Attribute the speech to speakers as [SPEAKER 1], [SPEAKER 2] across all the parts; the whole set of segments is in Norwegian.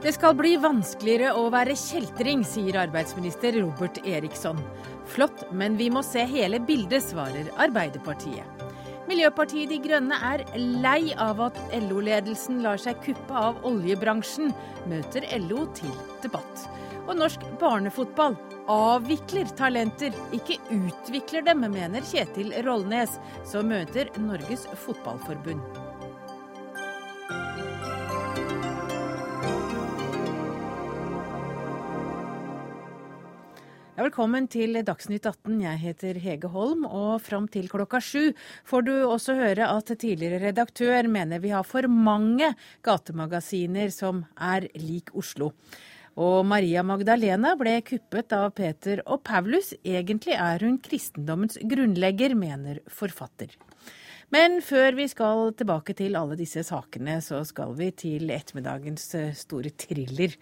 [SPEAKER 1] Det skal bli vanskeligere å være kjeltring, sier arbeidsminister Robert Eriksson. Flott, men vi må se hele bildet, svarer Arbeiderpartiet. Miljøpartiet De Grønne er lei av at LO-ledelsen lar seg kuppe av oljebransjen, møter LO til debatt. Og norsk barnefotball avvikler talenter, ikke utvikler dem, mener Kjetil Rollnes, som møter Norges Fotballforbund. Velkommen til Dagsnytt 18. Jeg heter Hege Holm, og fram til klokka sju får du også høre at tidligere redaktør mener vi har for mange gatemagasiner som er lik Oslo. Og Maria Magdalena ble kuppet av Peter og Paulus. Egentlig er hun kristendommens grunnlegger, mener forfatter. Men før vi skal tilbake til alle disse sakene, så skal vi til ettermiddagens store thriller.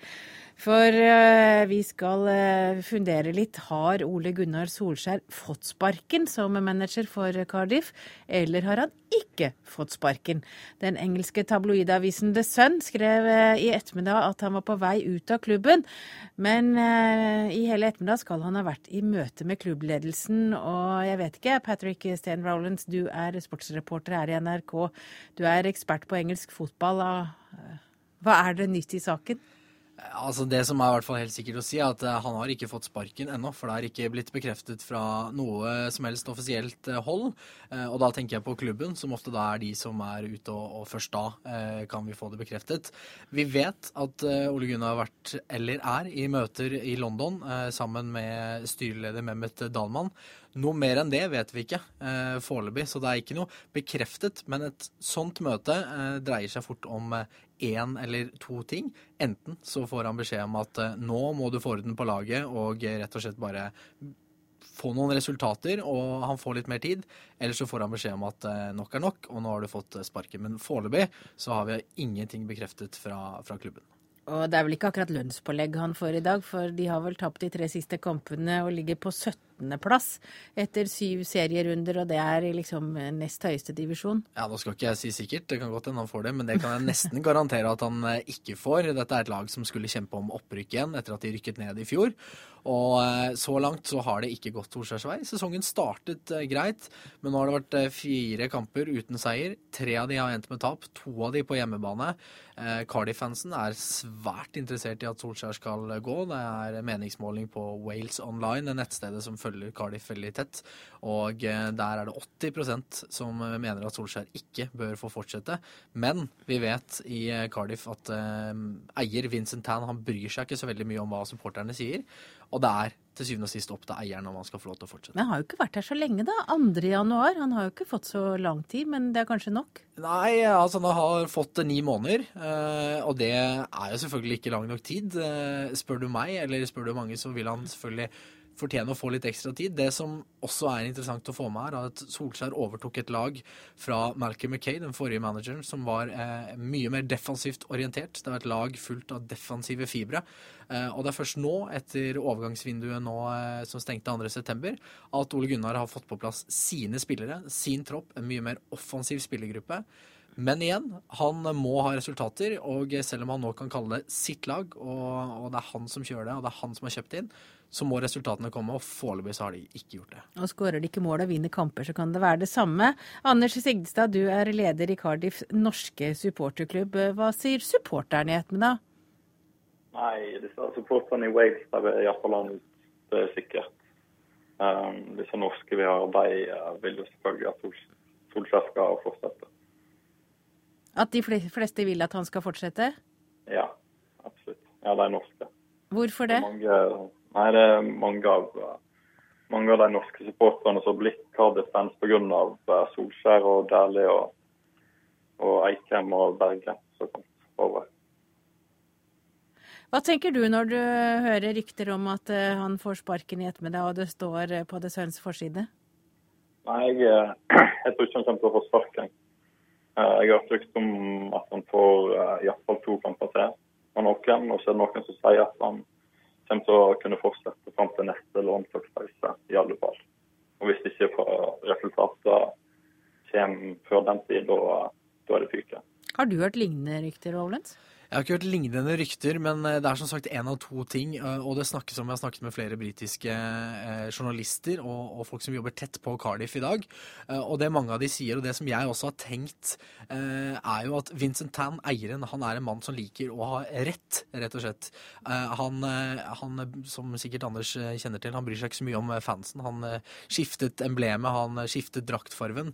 [SPEAKER 1] For uh, vi skal uh, fundere litt. Har Ole Gunnar Solskjær fått sparken som manager for Cardiff, eller har han ikke fått sparken? Den engelske tabloidavisen The Sun skrev uh, i ettermiddag at han var på vei ut av klubben. Men i hele ettermiddag skal han ha vært i møte med klubbledelsen. Og jeg vet ikke, Patrick Stan Rowlands, du er sportsreporter her i NRK. Du er ekspert på engelsk fotball. Hva er det nytt i saken?
[SPEAKER 2] Altså Det som er i hvert fall helt sikkert å si, er at eh, han har ikke fått sparken ennå. For det er ikke blitt bekreftet fra noe som helst offisielt eh, hold. Eh, og da tenker jeg på klubben, som ofte da er de som er ute, og, først da kan vi få det bekreftet. Vi vet at Ole Gunnar har vært, eller er, i møter i London sammen med styreleder Mehmet Dalman. Noe mer enn det vet vi ikke eh, foreløpig, så det er ikke noe bekreftet. Men et sånt møte eh, dreier seg fort om én eh, eller to ting. Enten så får han beskjed om at eh, nå må du få orden på laget og rett og slett bare få noen resultater, og han får litt mer tid. Eller så får han beskjed om at eh, nok er nok, og nå har du fått sparken. Men foreløpig så har vi ingenting bekreftet fra, fra klubben.
[SPEAKER 1] Og det er vel ikke akkurat lønnspålegg han får i dag, for de har vel tapt de tre siste kampene og ligger på 17.-plass etter syv serierunder, og det er liksom nest høyeste divisjon.
[SPEAKER 2] Ja, nå skal ikke jeg si sikkert, det kan godt hende han får det, men det kan jeg nesten garantere at han eh, ikke får. Dette er et lag som skulle kjempe om opprykk igjen etter at de rykket ned i fjor. Og eh, så langt så har det ikke gått Torsdags vei. Sesongen startet eh, greit, men nå har det vært fire kamper uten seier. Tre av de har endt med tap, to av de på hjemmebane. Cardiff-fansen er svært interessert i at Solskjær skal gå. Det er meningsmåling på Wales Online, det nettstedet som følger Cardiff veldig tett. Og eh, der er det 80% som mener at Solskjær ikke bør få fortsette. Men vi vet i eh, Cardiff at eh, eier Vincent Tan han bryr seg ikke så veldig mye om hva supporterne sier. Og det er til syvende og sist opp til eieren om han skal få lov til å fortsette.
[SPEAKER 1] Men han har jo ikke vært her så lenge, da. 2. januar. Han har jo ikke fått så lang tid, men det er kanskje nok?
[SPEAKER 2] Nei, altså han har fått ni måneder. Og det er jo selvfølgelig ikke lang nok tid. Spør du meg, eller spør du mange, så vil han selvfølgelig fortjene å få litt ekstra tid. Det som også er interessant å få med her, er at Solskjær overtok et lag fra Malcolm McKay, den forrige manageren, som var eh, mye mer defensivt orientert. Det var et lag fullt av defensive fibre. Eh, og det er først nå, etter overgangsvinduet nå, eh, som stengte 2.9., at Ole Gunnar har fått på plass sine spillere, sin tropp, en mye mer offensiv spillergruppe. Men igjen, han må ha resultater, og selv om han nå kan kalle det sitt lag, og, og det er han som kjører det, og det er han som har kjøpt inn, så må resultatene komme, og foreløpig så har de ikke gjort det.
[SPEAKER 1] Og Skårer de ikke mål og vinner kamper, så kan det være det samme. Anders Sigdestad, du er leder i Cardiffs norske supporterklubb. Hva sier supporterne i ettermiddag?
[SPEAKER 3] Nei, disse supporterne i Wales der er iallfall langt, det er sikkert. Um, disse norske vi har, de uh, vil jo selvfølgelig at Solskjær skal fortsette.
[SPEAKER 1] At de fleste vil at han skal fortsette?
[SPEAKER 3] Ja, absolutt. Ja, de norske.
[SPEAKER 1] Hvorfor det?
[SPEAKER 3] Mange Nei, det er mange av, mange av de norske supporterne som har blitt Cardiff-fans pga. Eh, Solskjær og Dæhlie og, og Eikrem og Berge som kom over.
[SPEAKER 1] Hva tenker du når du hører rykter om at eh, han får sparken i ettermiddag, og det står eh, på The Suns forside?
[SPEAKER 3] Nei, jeg, jeg, tror ikke han kommer til å få sparken. Jeg har hørt om at han får iallfall to kamper til av noen, og så er det noen som sier at han kommer til å kunne fortsette fram til neste låntakspause, i alle fall. Og hvis ikke får resultater kommer før den tid, da, da er det fyke.
[SPEAKER 1] Har du hørt lignende rykter, Ovlens?
[SPEAKER 2] Jeg har ikke hørt lignende rykter, men eh, det er som sagt én av to ting. eh, Og det snakkes om Jeg har snakket med flere britiske eh, journalister og, og, folk som jobber tett på Cardiff i dag. Og det mange av de sier, og det som jeg også har tenkt, er jo at Vincent Tan, eieren, han er en mann som liker å ha rett, rett og slett. Han, han, som sikkert Anders kjenner til, han bryr seg ikke så mye om fansen. Han skiftet emblemet, han skiftet draktfarven.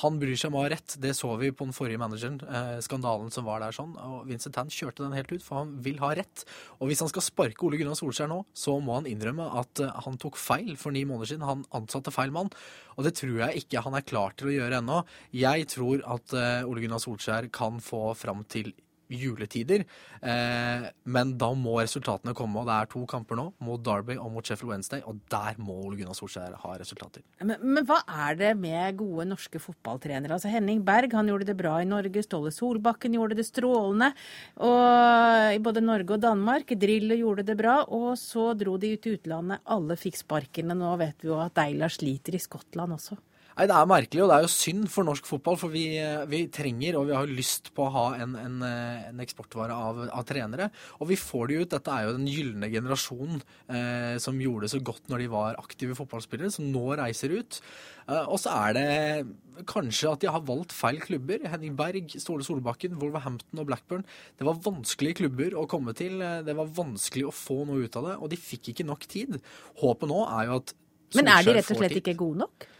[SPEAKER 2] Han bryr seg om å ha rett. Det så vi på den forrige manageren, skandalen som var der sånn. Og Vincent Tan kjørte den helt ut, for han vil ha rett. Og hvis han skal sparke Ole Gunnar Solskjær nå, så må han innrømme at eh, han tok feil for ni måneder siden. Han ansatte feil mann. Og det tror jeg ikke han er klar til å gjøre ennå. Jeg tror at eh, Ole Gunnar Solskjær kan få fram til juletider. Eh, men da må resultatene komme, og det er to kamper nå, mot Derby og mot Sheffield Wednesday, og der må Ole Gunnar Solskjær ha resultater.
[SPEAKER 1] Men, men hva er det med gode norske fotballtrenere? Altså Henning Berg han gjorde det bra i Norge, Ståle Solbakken gjorde det strålende og i både Norge og Danmark. Drillo gjorde det bra, og så dro de ut i utlandet. Alle fikk sparkene. Nå vet vi jo at Deila sliter i Skottland også.
[SPEAKER 2] Nei, Det er merkelig, og det er jo synd for norsk fotball. For vi, vi trenger og vi har lyst på å ha en, en, en eksportvare av, av, trenere. Og vi får det jo ut. Dette er jo den gylne generasjonen eh, som gjorde det så godt når de var aktive fotballspillere, som nå reiser ut. Eh, og så er det kanskje at de har valgt feil klubber. Henning Berg, Ståle Solbakken, Wolverhampton og Blackburn. Det var vanskelige klubber å komme til. Det var vanskelig å få noe ut av det, og de fikk ikke nok tid. Håpet nå er jo at
[SPEAKER 1] Solskjær Men er de rett og slett ikke gode nok?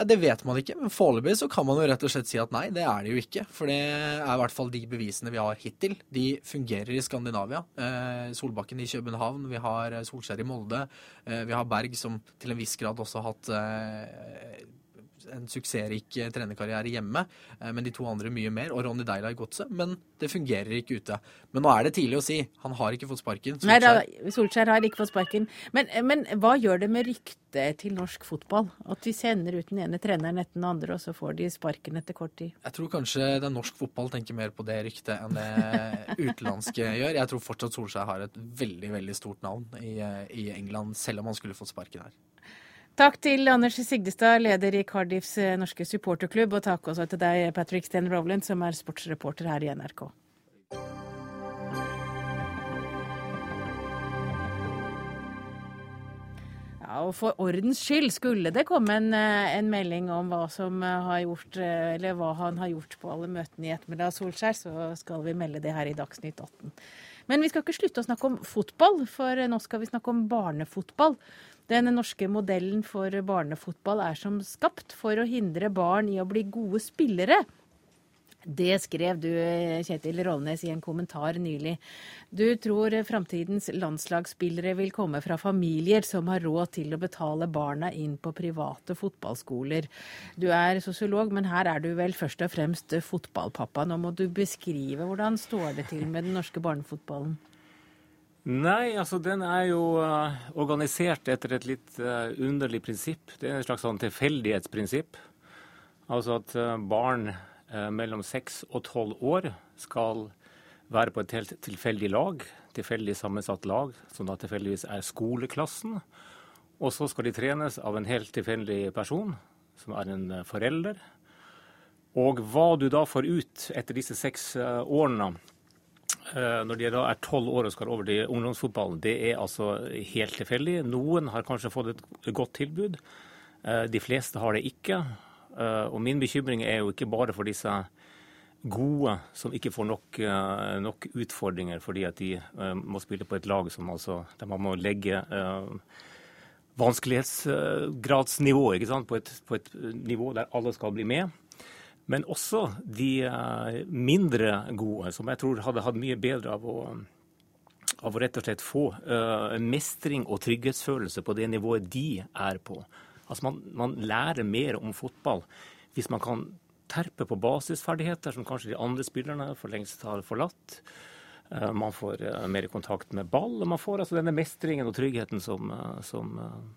[SPEAKER 2] Ja, Det vet man ikke, men foreløpig så kan man jo rett og slett si at nei, det er det jo ikke. For det er i hvert fall de bevisene vi har hittil. De fungerer i Skandinavia. Eh, Solbakken i København, vi har Solskjær i Molde. Eh, vi har Berg som til en viss grad også har hatt eh, en suksessrik trenerkarriere hjemme, men de to andre mye mer, og Ronny Deila i godset. Men det fungerer ikke ute. Men nå er det tidlig å si. Han har ikke fått sparken.
[SPEAKER 1] Solskjær, Nei, da, Solskjær har ikke fått sparken. Men, men hva gjør det med ryktet til norsk fotball? At de sender ut den ene treneren etter den andre, og så får de sparken etter kort tid?
[SPEAKER 2] Jeg tror kanskje den norsk fotball tenker mer på det ryktet enn det utenlandske gjør. Jeg tror fortsatt Solskjær har et veldig, veldig stort navn i, i England, selv om han skulle fått sparken her.
[SPEAKER 1] Takk til Anders Sigdestad, leder i Cardiffs norske supporterklubb, og takk også til deg, Patrick Sten Rowland, som er sportsreporter her i NRK. Ja, og For ordens skyld, skulle det komme en, en, melding om hva, har gjort, hva han har gjort på alle møtene i ettermiddag, Solskjær, så skal vi melde det her i Dagsnytt 18. Men vi skal ikke slutte å snakke om fotball, for nå skal vi snakke om barnefotball. Den norske modellen for barnefotball er som skapt for å hindre barn i å bli gode spillere. Det skrev du, Kjetil Rollnes, i en kommentar nylig. Du tror framtidens landslagsspillere vil komme fra familier som har råd til å betale barna inn på private fotballskoler. Du er sosiolog, men her er du vel først og fremst fotballpappa. Nå må du beskrive hvordan står det til med den norske barnefotballen?
[SPEAKER 4] Nei, altså den er jo uh, organisert etter et litt uh, underlig prinsipp. Det er et slags sånn tilfeldighetsprinsipp. Altså at uh, barn mellom seks og tolv år skal være på et helt tilfeldig lag. Tilfeldig sammensatt lag, som da tilfeldigvis er skoleklassen. Og så skal de trenes av en helt tilfeldig person, som er en forelder. Og hva du da får ut etter disse seks årene, når de da er tolv år og skal over til ungdomsfotballen, det er altså helt tilfeldig. Noen har kanskje fått et godt tilbud. De fleste har det ikke. Og min bekymring er jo ikke bare for disse gode som ikke får nok, nok utfordringer fordi at de må spille på et lag som altså der man må legge vanskelighetsgradsnivå på, på et nivå der alle skal bli med. Men også de mindre gode, som jeg tror hadde hatt mye bedre av å, av å rett og slett få uh, mestring og trygghetsfølelse på det nivået de er på. Altså man, man, lærer mer om fotball hvis man kan terpe på basisferdigheter som kanskje de andre spillerne for lengst har forlatt. Uh, man får uh, mer kontakt med ball, og man får altså denne mestringen og tryggheten som, som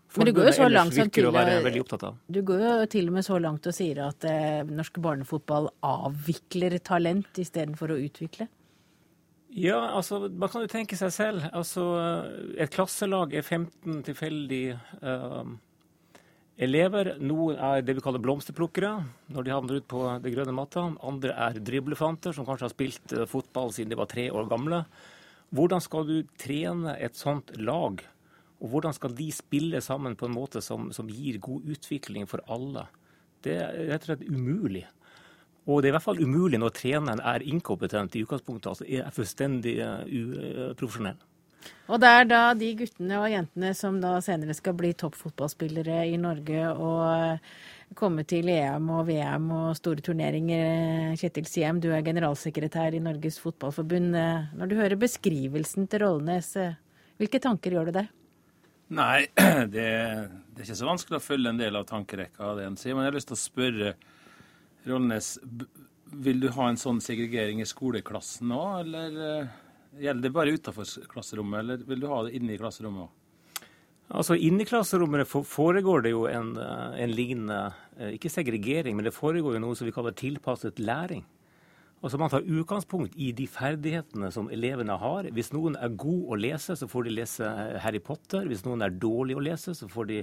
[SPEAKER 1] forbundet ellers
[SPEAKER 4] virker å være veldig opptatt av.
[SPEAKER 1] Du går jo til og med så langt og sier at eh, norsk barnefotball avvikler talent istedenfor å utvikle?
[SPEAKER 4] Ja, altså man kan jo tenke seg selv. Altså et klasselag er 15 tilfeldig uh, elever. Noen er det vi kaller blomsterplukkere når de havner ut på det grønne matta. Andre er driblefanter som kanskje har spilt eh, fotball siden de var tre år gamle. Hvordan skal du trene et sånt lag? Og hvordan skal de spille sammen på en måte som, som gir god utvikling for alle? Det er rett og slett umulig. Og det er i hvert fall umulig når treneren er inkompetent i utgangspunktet, altså er fullstendig uh, uprofesjonell.
[SPEAKER 1] Og det er da de guttene og jentene som da senere skal bli toppfotballspillere i Norge og eh, komme til EM og VM og store turneringer. Kjetil Siem, du er generalsekretær i Norges Fotballforbund. Eh, når du hører beskrivelsen til Rollnes, eh, hvilke tanker gjør du deg?
[SPEAKER 5] Nei, det, det, er ikke så vanskelig å følge en del av tankerekka av det en sier. Men jeg har lyst til å spørre Rollnes, vil du ha en sånn segregering i skoleklassen nå, eller? Gjelder det bare utenfor klasserommet, eller vil du ha det inne i klasserommet òg?
[SPEAKER 4] Altså Inni klasserommet foregår det jo en, eh, en, lignende eh, Ikke segregering, men det foregår jo noe som vi kaller tilpasset læring. Altså Man tar utgangspunkt i de ferdighetene som elevene har. Hvis noen er god å lese, så får de lese eh, Harry Potter. Hvis noen er dårlig å lese, så får de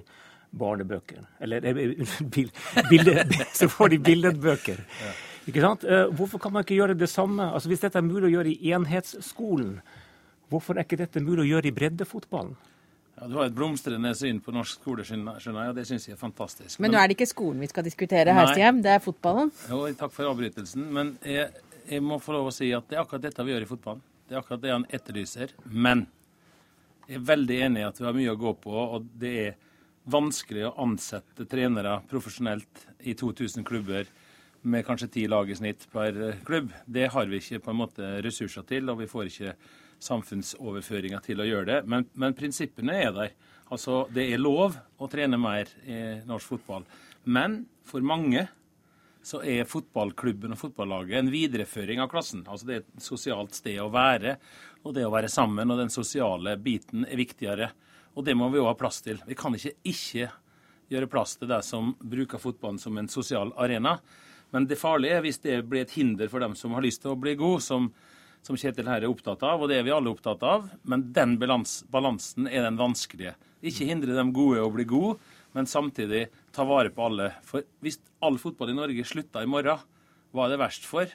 [SPEAKER 4] barnebøker. Eller unnskyld, bilde, så får de billedbøker. Ja. Ikke sant? Eh, hvorfor kan man ikke gjøre det samme? Altså Hvis dette er mulig å gjøre i enhetsskolen, hvorfor er ikke dette mulig å gjøre i breddefotballen?
[SPEAKER 5] Ja, Du har et blomstrende syn på norsk skole, skjønner jeg, og det syns jeg er fantastisk.
[SPEAKER 1] Men, men, nå er det ikke skolen vi skal diskutere her, Stjem, det er fotballen?
[SPEAKER 5] Jo, takk for avbrytelsen. Men jeg, jeg, må få lov å si at det er akkurat dette vi gjør i fotballen. Det er akkurat det han etterlyser. Men jeg er veldig enig i at vi har mye å gå på, og det er vanskelig å ansette trenere profesjonelt i 2000 klubber med kanskje ti lag i snitt per eh, klubb. Det har vi ikke på en måte ressurser til, og vi får ikke samfunnsoverføringer til å gjøre det. Men, men prinsippene er der. Altså, Det er lov å trene mer i norsk fotball. Men for mange så er fotballklubben og fotballaget en videreføring av klassen. Altså Det er et sosialt sted å være, og det å være sammen og den sosiale biten er viktigere. Og det må vi òg ha plass til. Vi kan ikke ikke gjøre plass til det som bruker fotballen som en sosial arena. Men det farlige er hvis det blir et hinder for dem som har lyst til å bli god, som, som Kjetil her er opptatt av, og det er vi alle opptatt av. Men den balans, balansen er den vanskelige. Ikke hindre dem gode å bli gode, men samtidig ta vare på alle. For hvis all fotball i Norge slutta i morgen, hva er det verst for?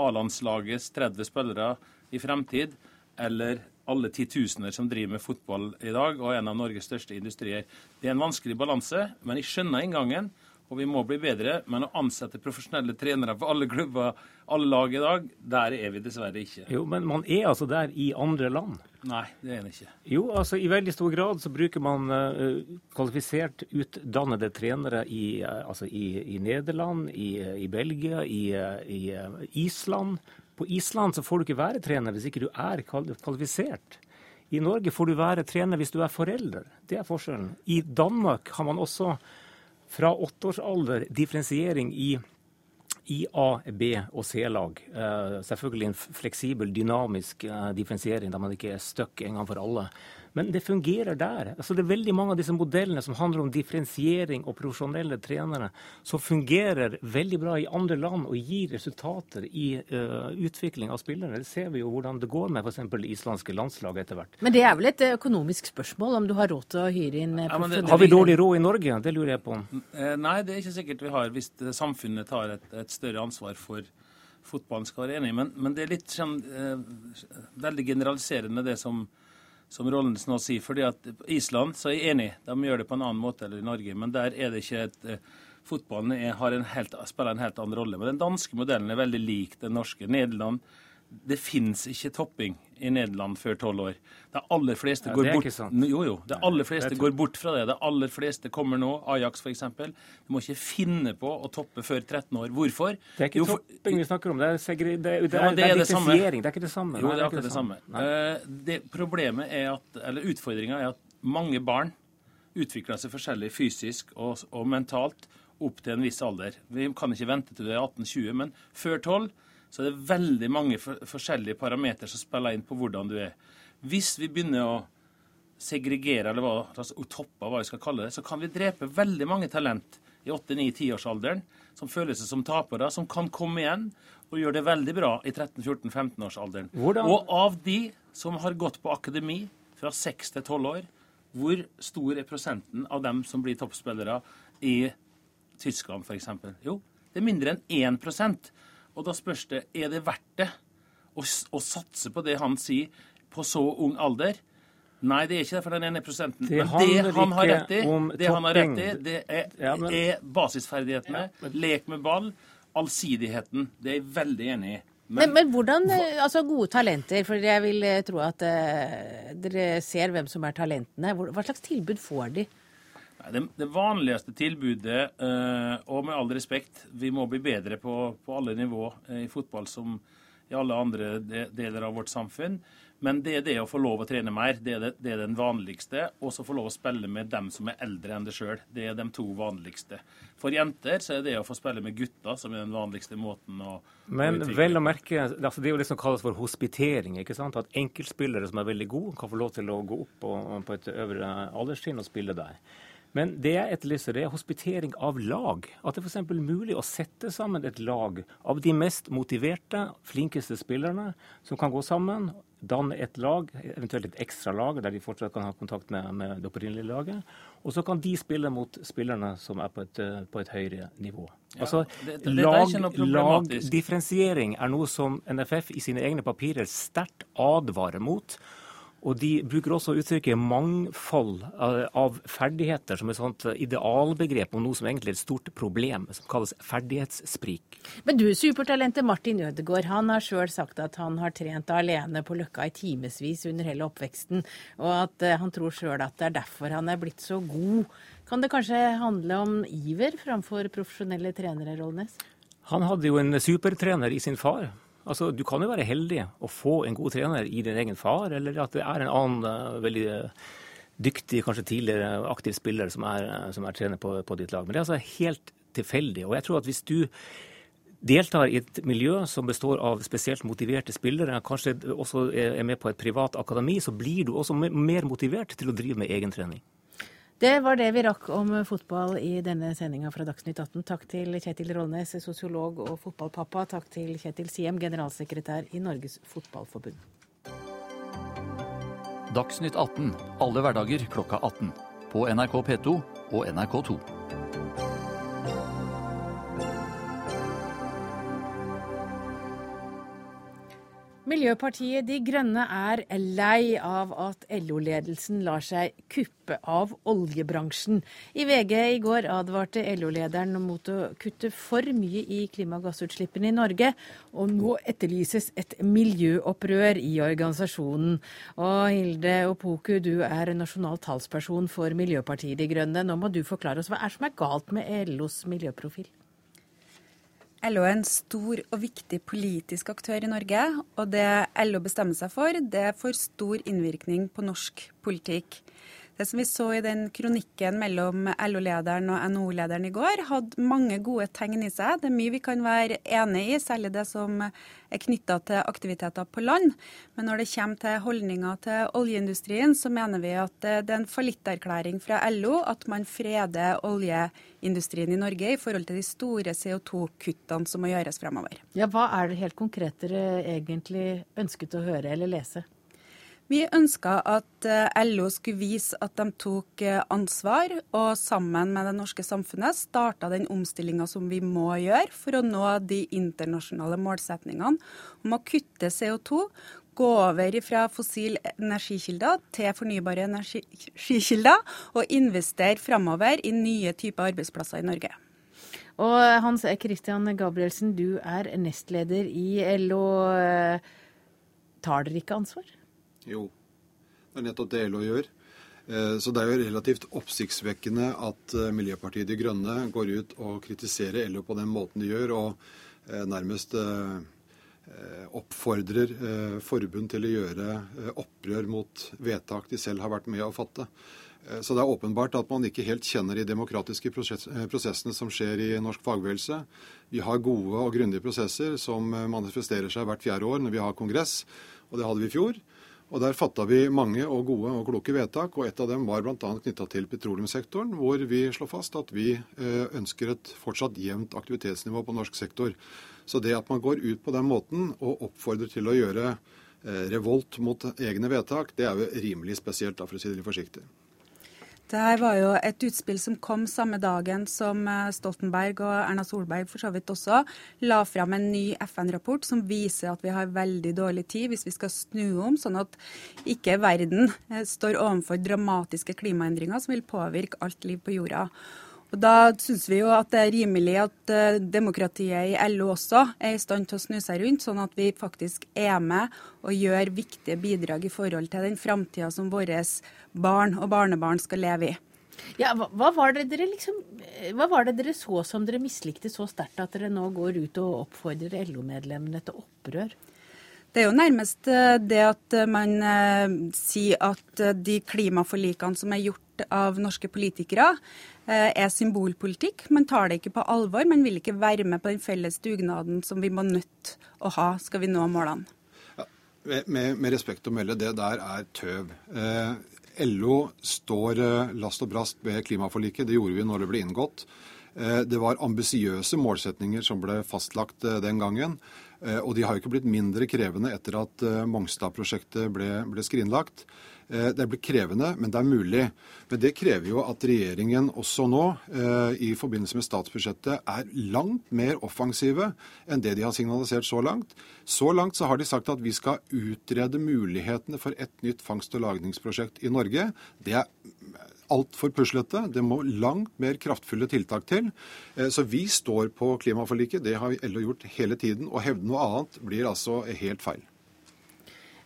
[SPEAKER 5] A-landslagets 30 spillere i fremtid, eller alle titusener som driver med fotball i dag, og en av Norges største industrier. Det er en vanskelig balanse, men jeg skjønner inngangen og vi må bli bedre. Men å ansette profesjonelle trenere på alle klubber, alle lag i dag, der er vi dessverre ikke.
[SPEAKER 4] Jo, Men man er altså der i andre land?
[SPEAKER 5] Nei, det er en ikke.
[SPEAKER 4] Jo, altså i veldig stor grad så bruker man uh, kvalifisert utdannede trenere i, uh, altså i, i Nederland, i, i Belgia, i, i uh, Island. På Island så får du ikke være trener hvis ikke du er kvalifisert. I Norge får du være trener hvis du er forelder. Det er forskjellen. I Danmark har man også fra åtteårsalder differensiering i i A-, B- og C-lag. Uh, selvfølgelig en fleksibel, dynamisk uh, differensiering der man ikke er stuck en gang for alle. Men det fungerer der. Altså, det er veldig mange av disse modellene som handler om differensiering og profesjonelle trenere, som fungerer veldig bra i andre land og gir resultater i uh, utvikling av spillere. Det ser vi jo hvordan det går med f.eks. det islandske landslaget etter hvert.
[SPEAKER 1] Men det er vel et eh, økonomisk spørsmål, om du har råd til å hyre inn
[SPEAKER 4] ja, det, Har vi dårlig råd i Norge? Det lurer jeg på.
[SPEAKER 5] Eh, nei, det er ikke sikkert vi har, hvis samfunnet tar et, et større ansvar for fotballen skal være enig. Men, men det er litt sånn eh, veldig generaliserende det som som Rollens nå sier. fordi at Island så er jeg enig, de gjør det på en annen måte enn i Norge. Men der er det ikke et eh, Fotballen er, en helt, spiller en helt annen rolle. Men den danske modellen er veldig lik den norske. Nederland det fins ikke topping i Nederland før tolv år. De aller fleste ja, går bort Jo, jo. De aller fleste går bort fra det. De aller fleste kommer nå, Ajax f.eks. Du må ikke finne på å toppe før 13 år. Hvorfor?
[SPEAKER 4] Det er ikke jo, for... topping vi snakker om, det er, segre... det det ja, det er, det samme. Det er ikke det samme.
[SPEAKER 5] Jo, det er akkurat det samme. Uh, det problemet er at, eller Utfordringa er at mange barn utvikler seg forskjellig fysisk og, og mentalt opp til en viss alder. Vi kan ikke vente til du er 18-20, men før 12 så det er veldig mange for, forskjellige parametere som spiller inn på hvordan du er. Hvis vi begynner å segregere, eller hva, altså, toppe, hva vi skal kalle det, så kan vi drepe veldig mange talent i 8-9-10-årsalderen som føler seg som tapere, som kan komme igjen og gjøre det veldig bra i 13-14-15-årsalderen. Og av de som har gått på akademi fra 6 til 12 år, hvor stor er prosenten av dem som blir toppspillere i Tyskland f.eks.? Jo, det er mindre enn 1 Og da spørs det er det verdt det å, å satse på det han sier på så ung alder. Nei, det er ikke det for den ene prosenten.
[SPEAKER 4] Det
[SPEAKER 5] men det han har rett i, det han har rett i, det er,
[SPEAKER 4] Ja, men-
[SPEAKER 5] er basisferdighetene. Lek med ball. Allsidigheten. Det er jeg veldig enig i.
[SPEAKER 1] Men, men hvordan eh, Altså gode talenter, for jeg vil eh, tro at uh, dere ser hvem som er talentene. Hva slags tilbud får de?
[SPEAKER 5] Det, det vanligste tilbudet, eh, og med all respekt, vi må bli bedre på, på alle nivå eh, i fotball som i alle andre de, deler av vårt samfunn. Men det er det å få lov å trene mer, det er, det, det er den vanligste. Og så få lov å spille med dem som er eldre enn deg sjøl. Det er de to vanligste. For jenter så er det å få spille med gutter som er den vanligste måten å,
[SPEAKER 4] Men
[SPEAKER 5] å
[SPEAKER 4] vel å merke, altså det er jo det som kalles for hospitering. ikke sant? At enkeltspillere som er veldig gode, kan få lov til å gå opp på, på et øvre alderstrinn og spille der. Men det jeg etterlyser, det er hospitering av lag. At det f.eks. er mulig å sette sammen et lag av de mest motiverte, flinkeste spillerne som kan gå sammen, danne et lag, eventuelt et ekstra lag der de fortsatt kan ha kontakt med, med det opprinnelige laget. Og så kan de spille mot spillerne som er på et, på et høyere nivå.
[SPEAKER 5] Ja,
[SPEAKER 4] altså,
[SPEAKER 5] det- det- er
[SPEAKER 4] lag,
[SPEAKER 5] problematisk.
[SPEAKER 4] lagdifferensiering er noe som NFF i sine egne papirer sterkt advarer mot. Og de bruker også uttrykket mangfold av av ferdigheter som et sånt idealbegrep om noe som egentlig er et stort problem, som kalles ferdighetssprik.
[SPEAKER 1] Men du, supertalentet Martin Ødegaard, han har sjøl sagt at han har trent alene på Løkka i timevis under hele oppveksten, og at eh, han tror sjøl at det er derfor han er blitt så god. Kan det kanskje handle om iver framfor profesjonelle trenere, Rollnes?
[SPEAKER 4] Han hadde jo en supertrener i sin far. Altså, Du kan jo være heldig å få en god trener i din egen far, eller at det er en annen eh, veldig eh, dyktig, kanskje tidligere aktiv spiller som er, eh, som er trener på, på ditt lag. Men det er altså helt tilfeldig. Og jeg tror at hvis du deltar i et miljø som består av spesielt motiverte spillere, kanskje også er med på et privat akademi, så blir du også mer motivert til å drive med egentrening.
[SPEAKER 1] Det var det vi rakk om fotball i denne sendinga fra Dagsnytt 18. Takk til Kjetil Rollnes, sosiolog og fotballpappa. Takk til Kjetil Siem, generalsekretær i Norges Fotballforbund.
[SPEAKER 6] Dagsnytt 18 alle hverdager klokka 18. På NRK P2 og NRK2.
[SPEAKER 1] Miljøpartiet De Grønne er lei av at LO-ledelsen lar seg kuppe av oljebransjen. I VG i går advarte LO-lederen mot å kutte for mye i klimagassutslippene i Norge, og nå etterlyses et miljøopprør i organisasjonen. Og Hilde Opoku, du er nasjonal talsperson for Miljøpartiet De Grønne. Nå må du forklare oss hva er som er galt med LOs miljøprofil?
[SPEAKER 7] LO er en stor og viktig politisk aktør i Norge, og det LO bestemmer seg for, det får stor innvirkning på norsk politikk. Det som vi så i den kronikken mellom LO-lederen og NHO-lederen i går, hadde mange gode tegn i seg. Det er mye vi kan være enig i, særlig det som er knytta til aktiviteter på land. Men når det kommer til holdninger til oljeindustrien, så mener vi at det er en fallitterklæring fra LO at man freder oljeindustrien i Norge i forhold til de store CO2-kuttene som må gjøres fremover.
[SPEAKER 1] Ja, hva er det helt konkret dere egentlig ønsket å høre eller lese?
[SPEAKER 7] Vi ønska at eh, LO skulle vise at de tok eh, ansvar, og sammen med det norske samfunnet starta den omstillinga som vi må gjøre for å nå de internasjonale målsetningene om å kutte CO2, gå over fra fossile energikilder til fornybare energikilder, og investere framover i nye typer arbeidsplasser i Norge.
[SPEAKER 1] Og Hans Christian Gabrielsen, du er nestleder i LO. Tar dere ikke ansvar?
[SPEAKER 8] Jo, det er nettopp det LO gjør. Eh, Så det er jo relativt oppsiktsvekkende at eh, Miljøpartiet De Grønne går ut og kritiserer LO på den måten de gjør, og eh, nærmest oppfordrer forbund til å gjøre opprør mot vedtak de selv har vært med å fatte. Så det er åpenbart at man ikke helt kjenner de demokratiske prosessene som skjer i norsk fagbevegelse. Vi har gode og grundige prosesser som manifesterer seg hvert fjerde år når vi har kongress, og det hadde vi i fjor. Og Der fatta vi mange og gode og kloke vedtak, og et av dem var bl.a. knytta til petroleumssektoren, hvor vi slår fast at vi eh, ønsker et fortsatt jevnt aktivitetsnivå på norsk sektor. Så det at man går ut på den måten og oppfordrer til å gjøre eh, revolt mot egne vedtak, det er jo rimelig spesielt, da, for å si det litt forsiktig.
[SPEAKER 7] Dette var jo et utspill som kom samme dagen som eh, Stoltenberg og Erna Solberg for så vidt også la fram en ny FN-rapport som viser at vi har veldig dårlig tid hvis vi skal snu om, sånn at ikke verden eh, står overfor dramatiske klimaendringer som vil påvirke alt liv på jorda. Og Da syns vi jo at det er rimelig at uh, demokratiet i LO også er i stand til å snu seg rundt, sånn at vi faktisk er med og gjør viktige bidrag i forhold til den framtida som våre barn og barnebarn skal leve i.
[SPEAKER 1] Ja, hva, hva, var liksom, hva var det dere så som dere mislikte så sterkt at dere nå går ut og oppfordrer LO-medlemmene til opprør?
[SPEAKER 7] Det er jo nærmest eh, det at man eh, sier at de klimaforlikene som er gjort av norske politikere, Eh, er symbolpolitikk. Man tar det ikke på alvor. Man vil ikke være med på den felles dugnaden som vi må nødt å ha skal vi nå målene.
[SPEAKER 8] Ja, med, med, respekt å melde, det der er tøv. Eh, LO står eh, last og brast ved klimaforliket. Det gjorde vi når det ble inngått. Eh, det var ambisiøse målsetninger som ble fastlagt eh, den gangen. Eh, og de har jo ikke blitt mindre krevende etter at Mongstad-prosjektet ble, ble skrinlagt. Eh, det blir krevende, men det er mulig. Men det krever jo at regjeringen også nå, eh, i forbindelse med statsbudsjettet, er langt mer offensive enn det de har signalisert så langt. Så langt så har de sagt at vi skal utrede mulighetene for et nytt fangst- og lagringsprosjekt i Norge. Det er altfor puslete. Det må langt mer kraftfulle tiltak til. Eh, så vi står på klimaforliket. Det har LO gjort hele tiden. Å hevde noe annet blir altså helt feil.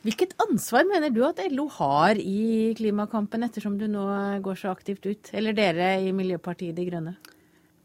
[SPEAKER 1] Hvilket ansvar mener du at LO har i klimakampen, ettersom du nå går så aktivt ut? Eller dere i Miljøpartiet De Grønne?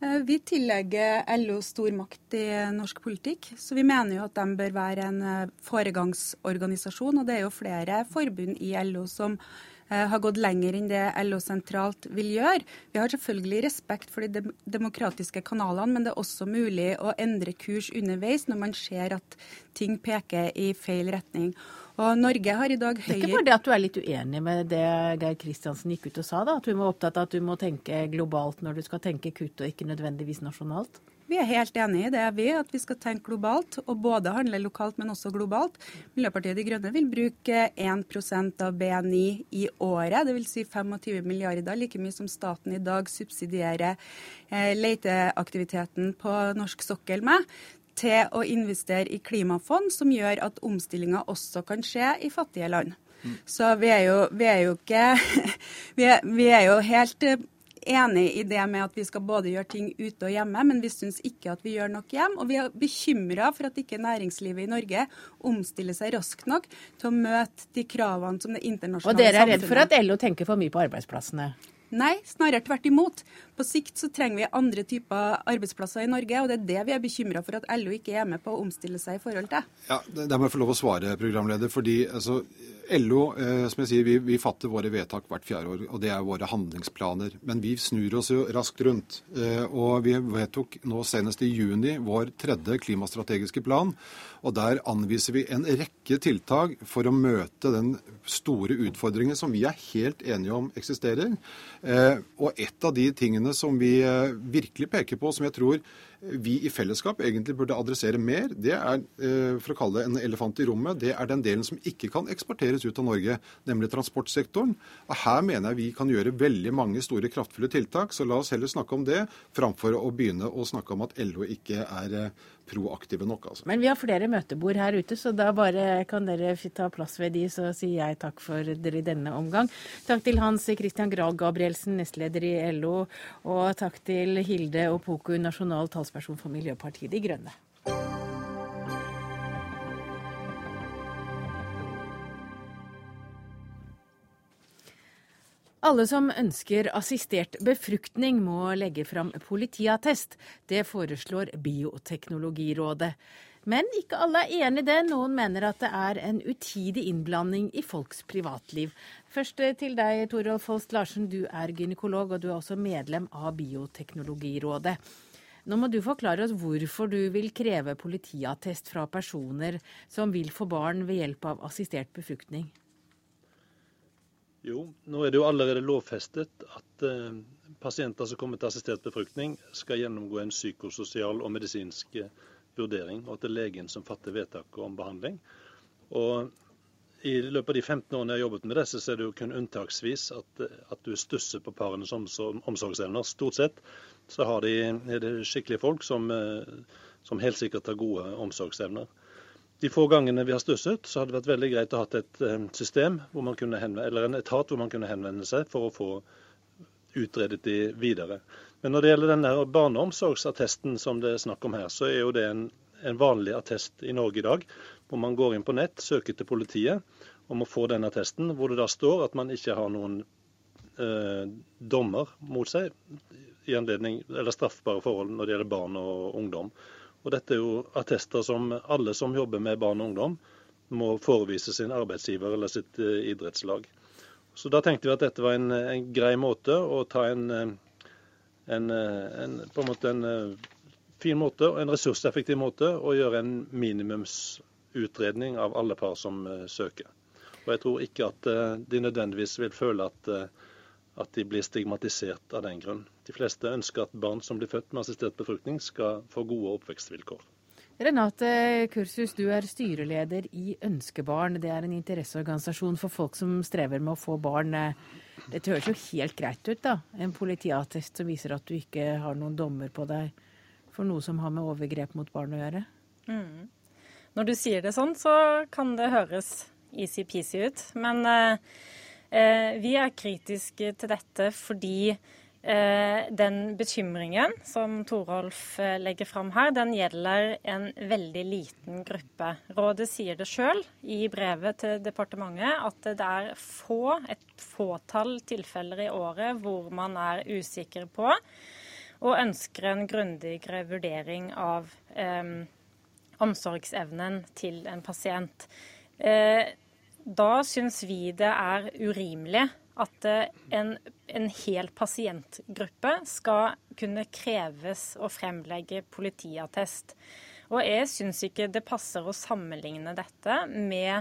[SPEAKER 7] Eh, vi tillegger LO stor makt i norsk politikk, så vi mener jo at de bør være en eh, foregangsorganisasjon. Og det er jo flere forbund i LO som eh, har gått lenger enn det LO sentralt vil gjøre. Vi har selvfølgelig respekt for de demokratiske kanalene, men det er også mulig å endre kurs underveis når man ser at ting peker i feil retning. Og Norge har i dag høyere
[SPEAKER 1] Det er ikke bare det at du er litt uenig med det Geir Kristiansen gikk ut og sa, da? At du var opptatt av at du må tenke globalt når du skal tenke kutt, og ikke nødvendigvis nasjonalt?
[SPEAKER 7] Vi er helt enig i det, vi, at vi skal tenke globalt, og både handle lokalt, men også globalt. Miljøpartiet De Grønne vil bruke 1% av BNI i året, dvs. Si 25 milliarder, like mye som staten i dag subsidierer leiteaktiviteten leteaktiviteten på norsk sokkel med til å investere i klimafond som gjør at omstillinga også kan skje i fattige land. Mm. Så vi er, jo, vi er jo ikke vi er, vi er, jo helt eh, enig i det med at vi skal både gjøre ting ute og hjemme, men vi syns ikke at vi gjør nok hjem. Og vi er bekymra for at ikke næringslivet i Norge omstiller seg raskt nok til å møte de kravene som det internasjonale samfunnet
[SPEAKER 1] Og dere er redd for at LO tenker for mye på arbeidsplassene?
[SPEAKER 7] Nei, snarere tvert imot. På sikt så trenger vi andre typer arbeidsplasser i Norge, og det er det vi er bekymra for at LO ikke er med på å omstille seg i forhold til.
[SPEAKER 8] Ja, Der må jeg få lov å svare, programleder. fordi altså, LO eh, som jeg sier, vi, vi, fatter våre vedtak hvert fjerde år, og det er våre handlingsplaner. Men vi snur oss jo raskt rundt. Eh, og vi vedtok nå senest i juni vår tredje klimastrategiske plan. Og der anviser vi en rekke tiltak for å møte den store utfordringen som vi er helt enige om eksisterer. Eh, og et av de tingene som vi eh, virkelig peker på, som jeg tror vi i fellesskap egentlig burde adressere mer, det er eh, for å kalle det en elefant i rommet, det er den delen som ikke kan eksporteres ut av Norge, nemlig transportsektoren. Og Her mener jeg vi kan gjøre veldig mange store, kraftfulle tiltak, så la oss heller snakke om det, framfor å begynne å snakke om at LO ikke er proaktive nok. Altså.
[SPEAKER 1] Men vi har flere møtebord her ute, så da bare kan dere ta plass ved de, så sier jeg takk for dere i denne omgang. Takk til Hans Christian Grahl Gabrielsen, nestleder i LO, og takk til Hilde Opoku, nasjonal talsperson for Miljøpartiet De Grønne. Alle som ønsker assistert befruktning, må legge fram politiattest. Det foreslår Bioteknologirådet. Men ikke alle er enig i det. Noen mener at det er en utidig innblanding i folks privatliv. Først til deg, Torolf Holst Larsen. Du er gynekolog, og du er også medlem av Bioteknologirådet. Nå må du forklare oss hvorfor du vil kreve politiattest fra personer som vil få barn ved hjelp av assistert befruktning.
[SPEAKER 9] Jo, nå er det jo allerede lovfestet at eh, pasienter som kommer til assistert befruktning, skal gjennomgå en psykososial og medisinsk eh, vurdering, og at det er legen som fatter vedtaket om behandling. Og i løpet av de 15 årene jeg har jobbet med disse, så er det jo kun unntaksvis at, at du stusser på parenes omsorgsevner. Stort sett så de, er det skikkelige folk som, eh, som, helt sikkert har gode omsorgsevner. De få gangene vi har stusset, så hadde det vært veldig greit å ha et eh, system henvende, eller en etat hvor man kunne henvende seg for å få utredet de videre. Men når det gjelder denne barneomsorgsattesten som det er snakk om her, så er jo det en, en vanlig attest i Norge i dag hvor man går inn på nett, søker til politiet om å få den attesten, hvor det da står at man ikke har noen eh, dommer mot seg i anledning, eller straffbare forhold når det gjelder barn og ungdom. Og Dette er jo attester som alle som jobber med barn og ungdom, må forevise sin arbeidsgiver eller sitt uh, idrettslag. Så Da tenkte vi at dette var en, en grei måte å ta en, eh, en, eh, en, på en måte en fin måte, en ressurseffektiv måte, å gjøre en minimumsutredning av alle par som søker. Og Jeg tror ikke at de nødvendigvis vil føle at, at, de blir stigmatisert av den grunn. De fleste ønsker at barn som blir født med assistert befruktning, skal få gode oppvekstvilkår.
[SPEAKER 1] Renate Kursus, du er styreleder i Ønskebarn. Det er en interesseorganisasjon for folk som strever med å få barn. Dette høres jo helt greit ut, da. En politiattest som viser at du ikke har noen dommer på deg for noe som har med overgrep mot barn å gjøre. Mm.
[SPEAKER 10] Når du sier det sånn, så kan det høres easy-peasy ut. Men eh, vi er kritiske til dette fordi eh, den bekymringen som Torolf eh, legger fram her, den gjelder en veldig liten gruppe. Rådet sier det sjøl i brevet til departementet at det er få, et fåtall tilfeller i året hvor man er usikker på og ønsker en grundigere vurdering av eh, omsorgsevnen til en pasient. Eh, da syns vi det er urimelig at eh, en, en, hel pasientgruppe skal kunne kreves å fremlegge politiattest. Og jeg syns ikke det passer å sammenligne dette med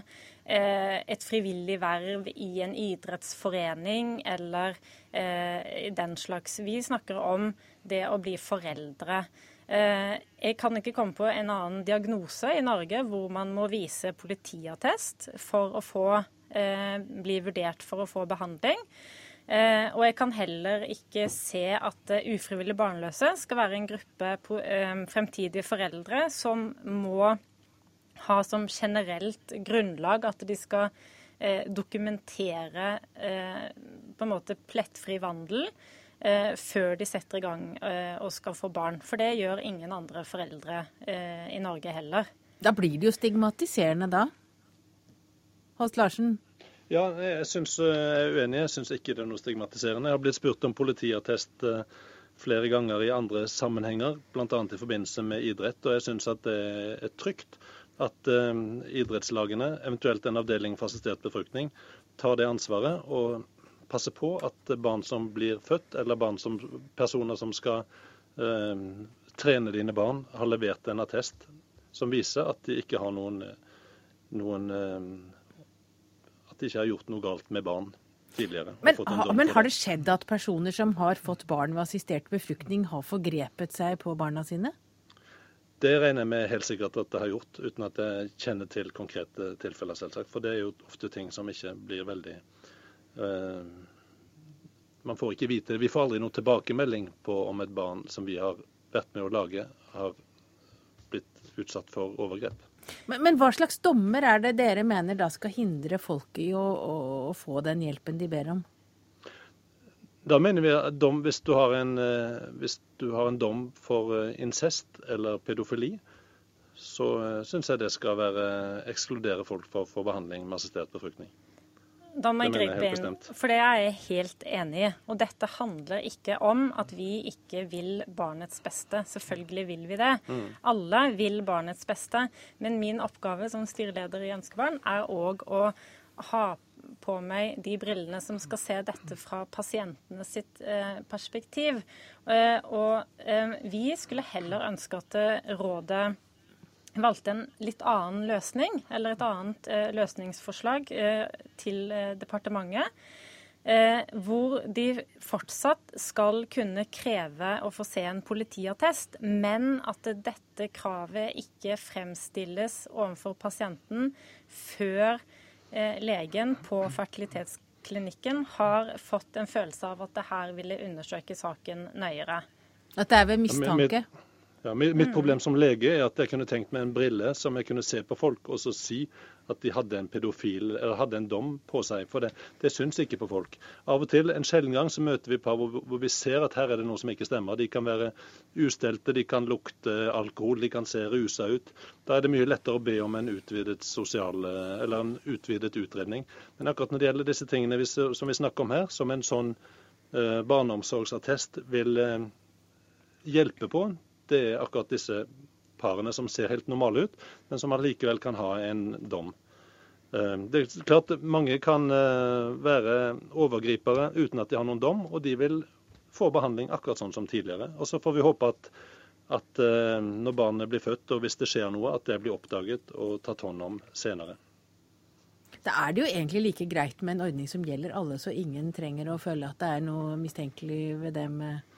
[SPEAKER 10] eh, et frivillig verv i en idrettsforening eller eh, den slags. Vi snakker om det å bli foreldre. Eh, jeg kan ikke komme på en annen diagnose i Norge hvor man må vise politiattest for å få, eh, bli vurdert for å få behandling. Eh, og jeg kan heller ikke se at ufrivillig barnløse skal være en gruppe fremtidige foreldre som må ha som generelt grunnlag at de skal dokumentere på en måte plettfri vandel før de setter i gang eh, og skal få barn. For det gjør ingen andre foreldre eh, i Norge heller.
[SPEAKER 1] Da blir det jo stigmatiserende da? Holst Larsen?
[SPEAKER 9] Ja, jeg, synes, eh, jeg er uenig. Jeg syns ikke det er noe stigmatiserende. Jeg har blitt spurt om politiattest eh, flere ganger i andre sammenhenger, bl.a. i forbindelse med idrett. Og jeg syns at det er trygt at idrettslagene, eventuelt en avdeling for assistert befruktning, tar det ansvaret og passe på at barn som blir født, eller barn som, personer som skal eh, trene dine barn, har levert en attest som viser at de ikke har noen, noen eh, At de ikke har gjort noe galt med barn tidligere.
[SPEAKER 1] Men, ha, men har det skjedd at personer som har fått barn ved assistert befruktning, har forgrepet seg på barna sine?
[SPEAKER 9] Det regner jeg med helt sikkert at det har gjort, uten at jeg kjenner til konkrete tilfeller, selvsagt. For det er jo ofte ting som ikke blir veldig man får ikke vite Vi får aldri noen tilbakemelding på om et barn som vi har vært med å lage, har blitt utsatt for overgrep.
[SPEAKER 1] Men, men, hva slags dommer er det dere mener da skal hindre folk i å, å, å få den hjelpen de ber om?
[SPEAKER 9] Da mener vi at dom, hvis, du en, eh, hvis, du har en, dom for eh, incest eller pedofili, så syns jeg det skal være ekskludere folk for, for behandling med assistert befruktning.
[SPEAKER 10] Da må jeg gripe inn, for det er jeg helt enig i. Og dette handler ikke om at vi ikke vil barnets beste. Selvfølgelig vil vi det. Mm. Alle vil barnets beste. Men min oppgave som styreleder i Ønskebarn er òg å ha på meg de brillene som skal se dette fra pasientene sitt eh, perspektiv. Eh, og eh, vi skulle heller ønske at rådet valgte en litt annen løsning, eller et annet eh, løsningsforslag eh, til eh, departementet. Eh, hvor de fortsatt skal kunne kreve å få se en politiattest, men at dette kravet ikke fremstilles overfor pasienten før eh, legen på fertilitetsklinikken har fått en følelse av at det her ville undersøke saken nøyere.
[SPEAKER 1] At det er ved mistanke?
[SPEAKER 9] Ja, mitt problem som lege er at jeg kunne tenkt meg en brille som jeg kunne se på folk og så si at de hadde en pedofil, eller hadde en dom på seg. For det, det syns ikke på folk. Av og til, en sjelden gang, så møter vi par hvor, hvor, vi ser at her er det noe som ikke stemmer. De kan være ustelte, de kan lukte alkohol, de kan se rusa ut. Da er det mye lettere å be om en utvidet, sosial, eller en utvidet utredning. Men akkurat når det gjelder disse tingene vi, som vi snakker om her, som en sånn eh, barneomsorgsattest vil eh, hjelpe på, det er akkurat disse parene som ser helt normale ut, men som allikevel kan ha en dom. Eh, det er klart Mange kan eh, være overgripere uten at de har noen dom, og de vil få behandling akkurat sånn som tidligere. Og Så får vi håpe at, at eh, når barnet blir født, og hvis det skjer noe, at det blir oppdaget og tatt hånd om senere.
[SPEAKER 1] Da er det jo egentlig like greit med en ordning som gjelder alle, så ingen trenger å føle at det er noe mistenkelig ved det med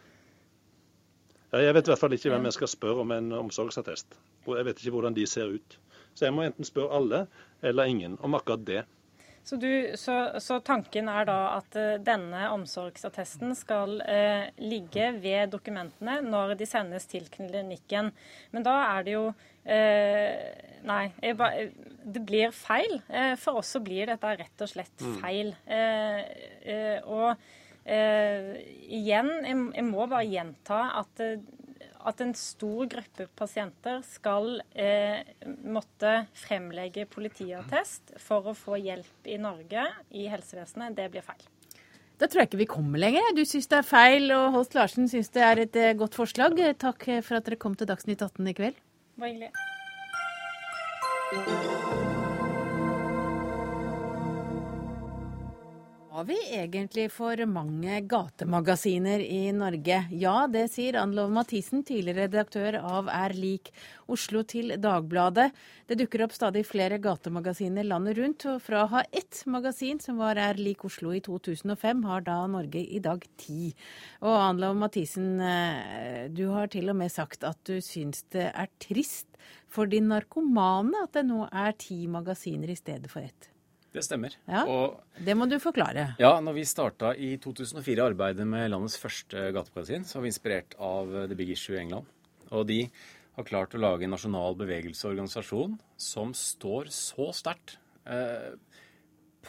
[SPEAKER 9] jeg vet i hvert fall ikke hvem jeg skal spørre om en omsorgsattest. Jeg vet ikke hvordan de ser ut. Så jeg må enten spørre alle eller ingen om akkurat det.
[SPEAKER 10] Så, du, så, så tanken er da at uh, denne omsorgsattesten skal uh, ligge ved dokumentene når de sendes til klinikken. Men da er det jo uh, Nei, ba, det blir feil. for oss så blir dette rett og slett mm. feil. og Uh, igjen, jeg, jeg, må bare gjenta at, uh, at en stor gruppe pasienter skal uh, måtte fremlegge politiattest for å få hjelp i Norge i helsevesenet. Det blir feil.
[SPEAKER 1] Da tror jeg ikke vi kommer lenger. Du syns det er feil, og Holst Larsen syns det er et godt forslag. Takk for at dere kom til Dagsnytt 18 i kveld.
[SPEAKER 10] Bare hyggelig.
[SPEAKER 1] Har vi egentlig for mange gatemagasiner i Norge? Ja, det sier Ann Lov Mathisen, tidligere redaktør av Er lik Oslo til Dagbladet. Det dukker opp stadig flere gatemagasiner landet rundt, og fra å ha ett magasin som var Er lik Oslo i 2005, har da Norge i dag ti. Og Ann Lov Mathisen, eh, du har til og med sagt at du syns det er trist for de narkomane at det nå er ti magasiner i stedet for ett.
[SPEAKER 11] Det stemmer.
[SPEAKER 1] Ja, og, det må du forklare.
[SPEAKER 11] Ja, når vi starta i 2004 arbeidet med landets første gatemagasin, så var vi inspirert av The Big Issue i England. Og de har klart å lage en nasjonal bevegelsesorganisasjon som står så sterkt eh,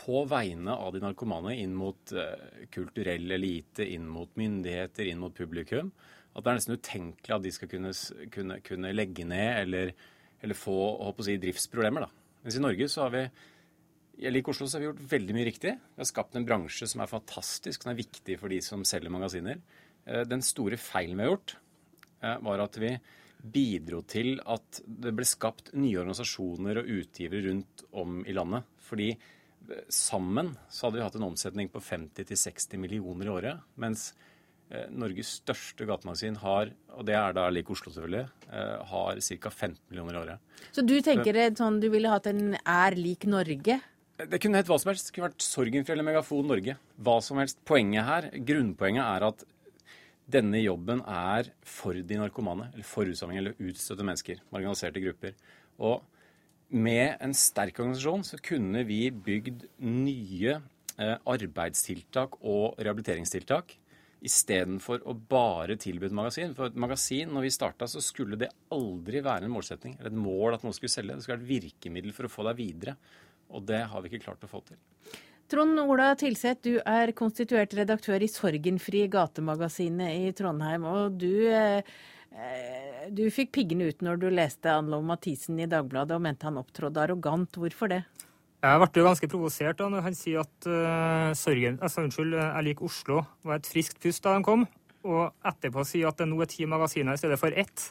[SPEAKER 11] på vegne av de narkomane inn mot eh, kulturell elite, inn mot myndigheter, inn mot publikum, at det er nesten utenkelig at de skal kunne, kunne, kunne legge ned eller, eller få si, driftsproblemer. Da. Mens i Norge så har vi i Lik Oslo så har vi gjort veldig mye riktig. Vi har skapt en bransje som er fantastisk, som er viktig for de som selger magasiner. Eh, den store feilen vi har gjort, eh, var at vi bidro til at det ble skapt nye organisasjoner og utgivere rundt om i landet. Fordi eh, sammen så hadde vi hatt en omsetning på 50-60 millioner i året. Mens Norges største gatemagasin har, og det er da lik Oslo selvfølgelig, har ca. 15 millioner i året.
[SPEAKER 1] Så du tenker sånn du ville hatt en er lik Norge?
[SPEAKER 11] Det kunne hett hva som helst. Det kunne vært Sorgenfri eller Megafon Norge. Hva som helst. Poenget her, grunnpoenget er at denne jobben er for de narkomane, eller for rusavhengige eller utstøtte mennesker. Marginaliserte grupper. Og med en sterk organisasjon så kunne vi bygd nye eh, arbeidstiltak og rehabiliteringstiltak istedenfor å bare tilby et magasin. For et magasin, når vi starta, så skulle det aldri være en målsetning eller et mål at noen skulle selge. Det skulle være et virkemiddel for å få deg videre. Og det har vi ikke klart å få til.
[SPEAKER 1] Trond Ola Tilseth, du er konstituert redaktør i Sorgenfri gatemagasinet i Trondheim. Og du, eh, du fikk piggene ut når du leste Anlov Mathisen i Dagbladet og mente han opptrådte arrogant. Hvorfor det?
[SPEAKER 12] Jeg ble jo ganske provosert da når han sier at uh, sorgen, altså, unnskyld, Jeg liker Oslo var et friskt pust da de kom, og etterpå sier at det nå er ti magasiner i stedet for ett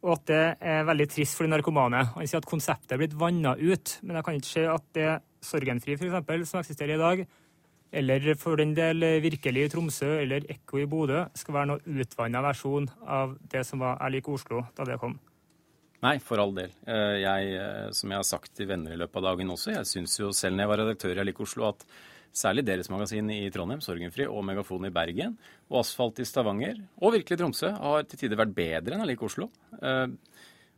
[SPEAKER 12] og at det er veldig trist for de narkomane. Han sier at konseptet er blitt vanna ut, men jeg kan ikke se at det Sorgenfri f.eks., som eksisterer i dag, eller for den del Virkelig i Tromsø eller Ekko i Bodø, skal være noe utvanna versjon av det som var Jeg liker Oslo da det kom.
[SPEAKER 11] Nei, for all del. Eh, jeg, eh, som jeg har sagt til venner i løpet av dagen også, jeg syns jo selv når jeg var redaktør i Jeg liker Oslo, at Særlig deres magasin i Trondheim, Sorgenfri, og Megafon i Bergen. Og Asfalt i Stavanger, og virkelig Tromsø, har til tider vært bedre enn Allik Oslo. Eh,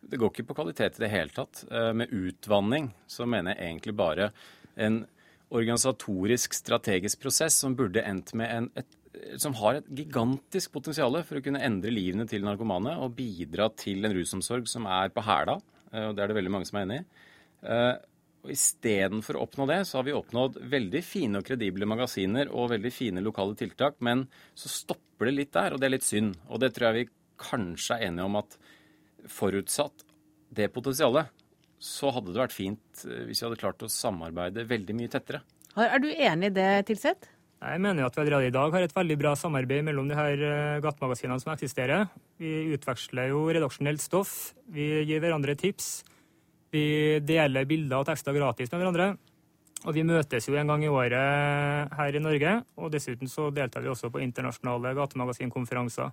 [SPEAKER 11] det går ikke på kvalitet i det hele tatt. Eh, med utvanning så mener jeg egentlig bare en organisatorisk, strategisk prosess som burde endt med en, et, som har et gigantisk potensial for å kunne endre livene til narkomane og bidra til en rusomsorg som er på hæla. Eh, og Det er det veldig mange som er enig i. Og Istedenfor å oppnå det, så har vi oppnådd veldig fine og kredible magasiner og veldig fine lokale tiltak, men så stopper det litt der, og det er litt synd. Og det tror jeg vi kanskje er enige om at forutsatt det potensialet, så hadde det vært fint eh, hvis vi hadde klart å samarbeide veldig mye tettere.
[SPEAKER 1] Er du enig i det, Tilseth?
[SPEAKER 12] Jeg mener at vi allerede i dag har et veldig bra samarbeid mellom de her eh, gatemagasinene som eksisterer. Vi utveksler jo redaksjonelt stoff, vi gir hverandre tips. Vi deler bilder og tekster gratis med hverandre. Og vi møtes jo en gang i året her i Norge, og dessuten så deltar vi også på internasjonale gatemagasinkonferanser.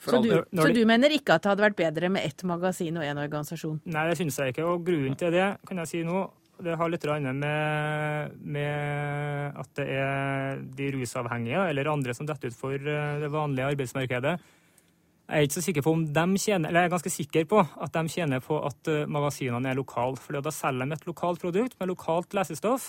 [SPEAKER 1] Så du, så du, mener ikke at det hadde vært bedre med ett magasin og én organisasjon?
[SPEAKER 12] Nei, det syns jeg ikke. Og grunnen til det kan jeg si nå, det har litt med, med, at det er de rusavhengige eller andre som detter ut for eh, det vanlige arbeidsmarkedet. Jeg er ikke så sikker på om de tjener, eller jeg er ganske sikker på at de tjener på at eh, magasinene er lokale. For da selger de et lokalt produkt med lokalt lesestoff.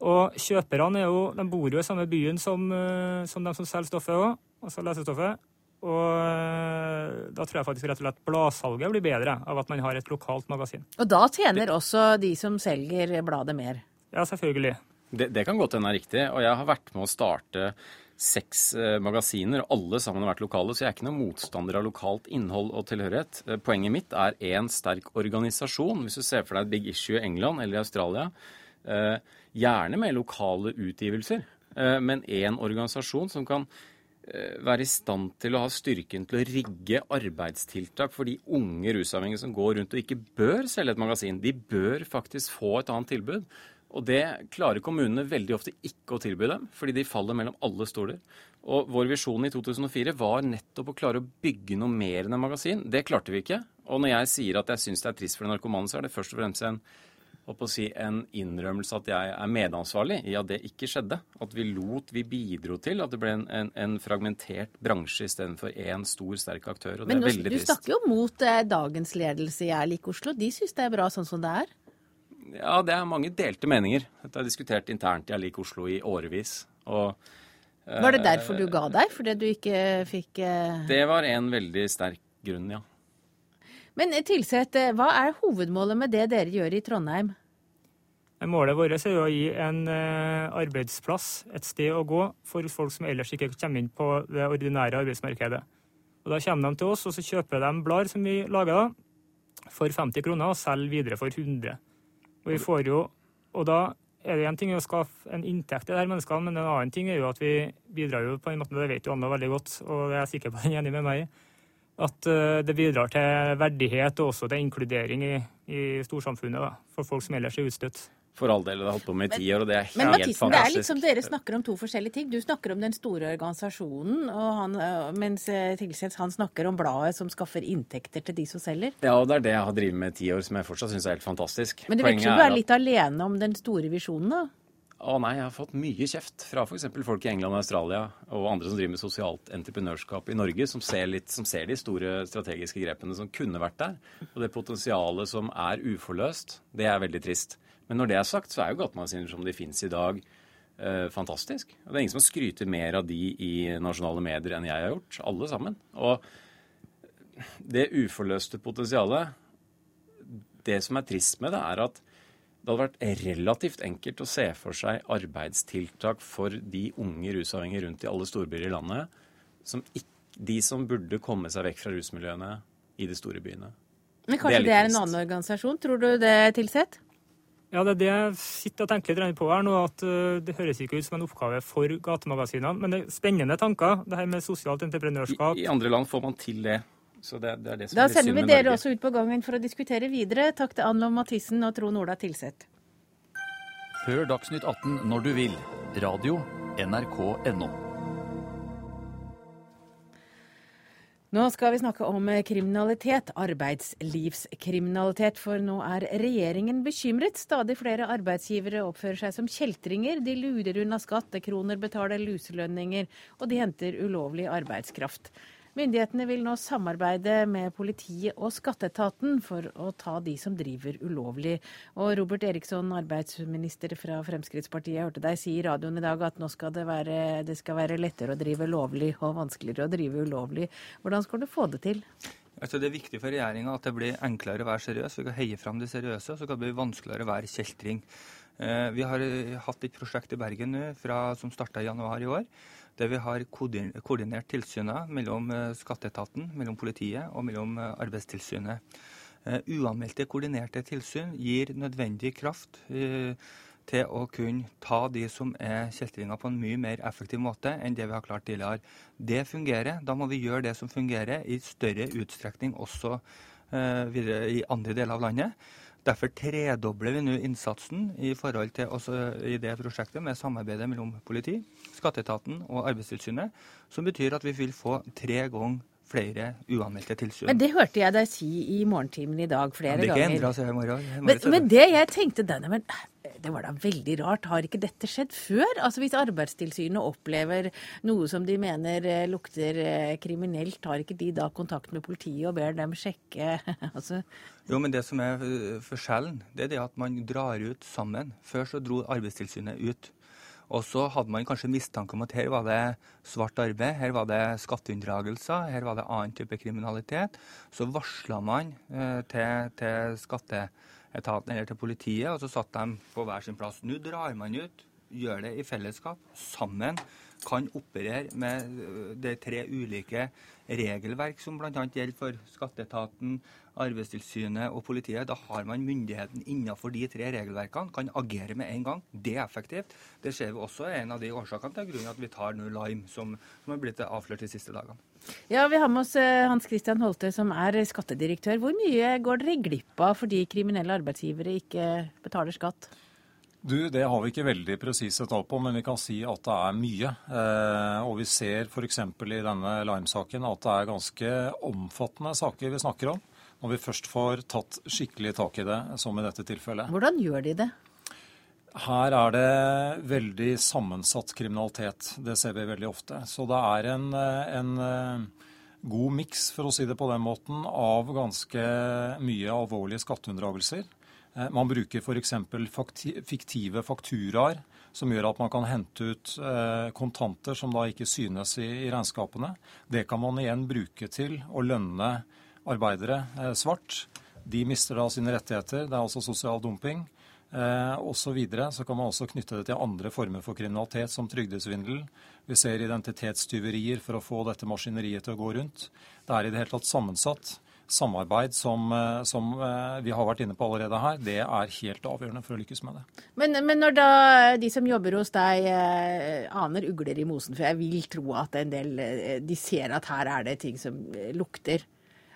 [SPEAKER 12] Og kjøperne er jo, de bor jo i samme byen som, eh, som de som selger stoffet òg, altså lesestoffet. Og eh, da tror jeg faktisk rett og slett bladsalget blir bedre av at man har et lokalt magasin.
[SPEAKER 1] Og da tjener også de som selger bladet mer?
[SPEAKER 12] Ja, selvfølgelig.
[SPEAKER 11] Det, det kan godt hende er riktig. Og jeg har vært med å starte seks eh, magasiner, og alle sammen har vært lokale, så jeg er ikke noen motstander av lokalt innhold og tilhørighet. Eh, poenget mitt er én sterk organisasjon. Hvis du ser for deg et big issue i England eller i Australia, gjerne med lokale utgivelser, men én organisasjon som kan Eh, være i stand til å ha styrken til å rigge arbeidstiltak for de unge rusavhengige som går rundt og ikke bør selge et magasin. De bør faktisk få et annet tilbud. Og det klarer kommunene veldig ofte ikke å tilby dem, fordi de faller mellom alle stoler. Og vår visjon i 2004 var nettopp å klare å bygge noe mer enn en magasin. Det klarte vi ikke. Og når jeg sier at jeg syns det er trist for den narkomane, så er det først og fremst en si, en innrømmelse at jeg er medansvarlig i at det ikke skjedde. At vi lot, vi bidro til at det ble en, en, en fragmentert bransje istedenfor én stor, sterk aktør. og det
[SPEAKER 1] Men
[SPEAKER 11] er veldig
[SPEAKER 1] trist. Men du snakker jo mot eh, dagens ledelse i Erlik Oslo. De syns det er bra sånn som det er?
[SPEAKER 11] Ja, det er mange delte meninger. Dette er diskutert internt i Alik Oslo i årevis. Og,
[SPEAKER 1] eh, var det derfor du ga deg? Fordi du ikke fikk eh...
[SPEAKER 11] Det var en veldig sterk grunn, ja.
[SPEAKER 1] Men eh, Tilseth, eh, hva er hovedmålet med det dere gjør i Trondheim?
[SPEAKER 12] Målet vårt er å gi en eh, arbeidsplass, et sted å gå, for folk som ellers ikke kommer inn på det ordinære arbeidsmarkedet. Og Da kommer de til oss, og så kjøper de blader som vi lager da, for 50 kroner, og selger videre for 100. Og, vi får jo, og da er det en ting å skaffe en inntekt til disse menneskene, men en annen ting er jo at vi bidrar jo på en måte, det vet jo Anna veldig godt, og det er jeg sikker på hun er enig med meg i, at eh, det bidrar til verdighet og også til inkludering i, i storsamfunnet da, for folk som ellers er utstøtt.
[SPEAKER 11] For all del, det har holdt på med i ti år, og det er helt
[SPEAKER 1] men,
[SPEAKER 11] Mathisen, fantastisk.
[SPEAKER 1] Det er liksom Dere snakker om to forskjellige ting. Du snakker om den store organisasjonen, han, mens eh, Tilseth han snakker om bladet som skaffer inntekter til de som selger.
[SPEAKER 11] Ja, og det er det jeg har drevet med i ti år, som jeg fortsatt syns er helt fantastisk.
[SPEAKER 1] Men det virker som du er litt alene om den store visjonen, da?
[SPEAKER 11] Å nei, jeg har fått mye kjeft fra f.eks. folk i England og Australia og andre som driver med sosialt entreprenørskap i Norge, som ser, litt, som ser de store strategiske grepene som kunne vært der. Og det potensialet som er uforløst, det er veldig trist. Men når det er sagt, så er jo gatemagasiner som de finnes i dag, eh, fantastisk. Og det er ingen som skryter mer av de i nasjonale medier enn jeg har gjort. Alle sammen. Og det uforløste potensialet Det som er trist med det, er at det hadde vært relativt enkelt å se for seg arbeidstiltak for de unge rusavhengige rundt i alle storbyer i landet, som ikke, de som burde komme seg vekk fra rusmiljøene i de store byene.
[SPEAKER 1] Men kanskje det er, det er en annen organisasjon? Tror du det, Tilseth?
[SPEAKER 12] Ja, det er det jeg sitter og tenker litt på her nå, at uh, det høres ikke ut som en oppgave for gatemagasinene. Men det er spennende tanker, det her med sosialt entreprenørskap.
[SPEAKER 11] I, I, andre land får man til det. Så det, det er det som
[SPEAKER 1] da
[SPEAKER 11] er
[SPEAKER 1] sender vi dere også ut på gangen for å diskutere videre. Takk til Ann Mathisen og Trond Ola Tilseth.
[SPEAKER 6] Hør Dagsnytt 18 når du vil. Radio NRK.no.
[SPEAKER 1] Nå skal vi snakke om kriminalitet, arbeidslivskriminalitet. For nå er regjeringen bekymret. Stadig flere arbeidsgivere oppfører seg som kjeltringer. De lurer unna skattekroner, betaler luselønninger, og de henter ulovlig arbeidskraft. Myndighetene vil nå samarbeide med politiet og skatteetaten for å ta de som driver ulovlig. Og Robert Eriksson, arbeidsminister fra Fremskrittspartiet, jeg hørte deg si i radioen i dag at nå skal det være, det skal være lettere å drive lovlig og vanskeligere å drive ulovlig. Hvordan skal du få det til?
[SPEAKER 13] Altså det er viktig for regjeringa at det blir enklere å være seriøs. Vi kan heie fram de seriøse, og så kan det bli vanskeligere å være kjeltring. Eh, vi har hatt et prosjekt i Bergen nå som starta i januar i år, der vi har koordinert tilsynet mellom eh, skatteetaten, mellom politiet og mellom eh, Arbeidstilsynet. Uanmeldte koordinerte tilsyn gir nødvendig kraft til å kunne ta de som er kjeltringer på en mye mer effektiv måte enn det vi har klart tidligere. Det fungerer. Da må vi gjøre det som fungerer i større utstrekning også videre i andre deler av landet. Derfor tredobler vi nå innsatsen i forhold til i det prosjektet med samarbeidet mellom politi, skatteetaten og Arbeidstilsynet, som betyr at vi vil få tre ganger flere uanmeldte tilsyn.
[SPEAKER 1] Men det hørte jeg deg si i morgentimen i dag flere ganger.
[SPEAKER 13] Det er ikke endra seg i morgen.
[SPEAKER 1] Men, men, det jeg tenkte da, men det var da veldig rart. Har ikke dette skjedd før? Altså Hvis Arbeidstilsynet opplever noe som de mener eh, lukter eh, kriminelt, har ikke de da kontakt med politiet og ber dem sjekke? altså...
[SPEAKER 13] Jo, men det som er eh, forskjellen, det er det at man drar ut sammen. Før så dro Arbeidstilsynet ut. Og så hadde man kanskje mistanke om at her var det svart arbeid, her var det skatteunndragelser, her var det annen type kriminalitet. Så varsla man eh, til, til skatteetaten eller til politiet, og så satt de på hver sin plass. Nå drar man ut, gjør det i fellesskap, sammen. Kan operere med eh, de tre ulike regelverk som bl.a. gjelder for skatteetaten, Arbeidstilsynet og politiet, da har man myndigheten innenfor de tre regelverkene, kan agere med en gang. Det er effektivt. Det ser vi også er en av de årsakene til grunnen at vi tar nå Lime, som, som har blitt avslørt de siste dagene.
[SPEAKER 1] Ja, Vi har med oss eh, Hans Christian Holte, som er skattedirektør. Hvor mye går dere glipp av fordi kriminelle arbeidsgivere ikke betaler skatt?
[SPEAKER 14] Du, Det har vi ikke veldig presise tall på, men vi kan si at det er mye. Eh, og vi ser f.eks. i denne Lime-saken at det er ganske omfattende saker vi snakker om når vi først får tatt skikkelig tak i det, som i dette tilfellet.
[SPEAKER 1] Hvordan gjør de det?
[SPEAKER 14] Her er det veldig sammensatt kriminalitet. Det ser vi veldig ofte. Så det er en, en eh, god miks, for å si det på den måten, av ganske mye alvorlige skatteunndragelser. Eh, man bruker f.eks. fiktive fakturaer som gjør at man kan hente ut eh, kontanter som da ikke synes i, i regnskapene. Det kan man igjen bruke til å lønne arbeidere eh, svart. De mister da sine rettigheter. Det er altså sosial dumping. Eh, og så, videre. så kan man også knytte det til andre former for kriminalitet, som trygdesvindel. Vi ser identitetstyverier for å få dette maskineriet til å gå rundt. Det er i det hele tatt sammensatt. Samarbeid som, eh, som vi har vært inne på allerede her, det er helt avgjørende for å lykkes med det.
[SPEAKER 1] Men, men når da de som jobber hos deg aner ugler i mosen, for jeg vil tro at en del de ser at her er det ting som lukter.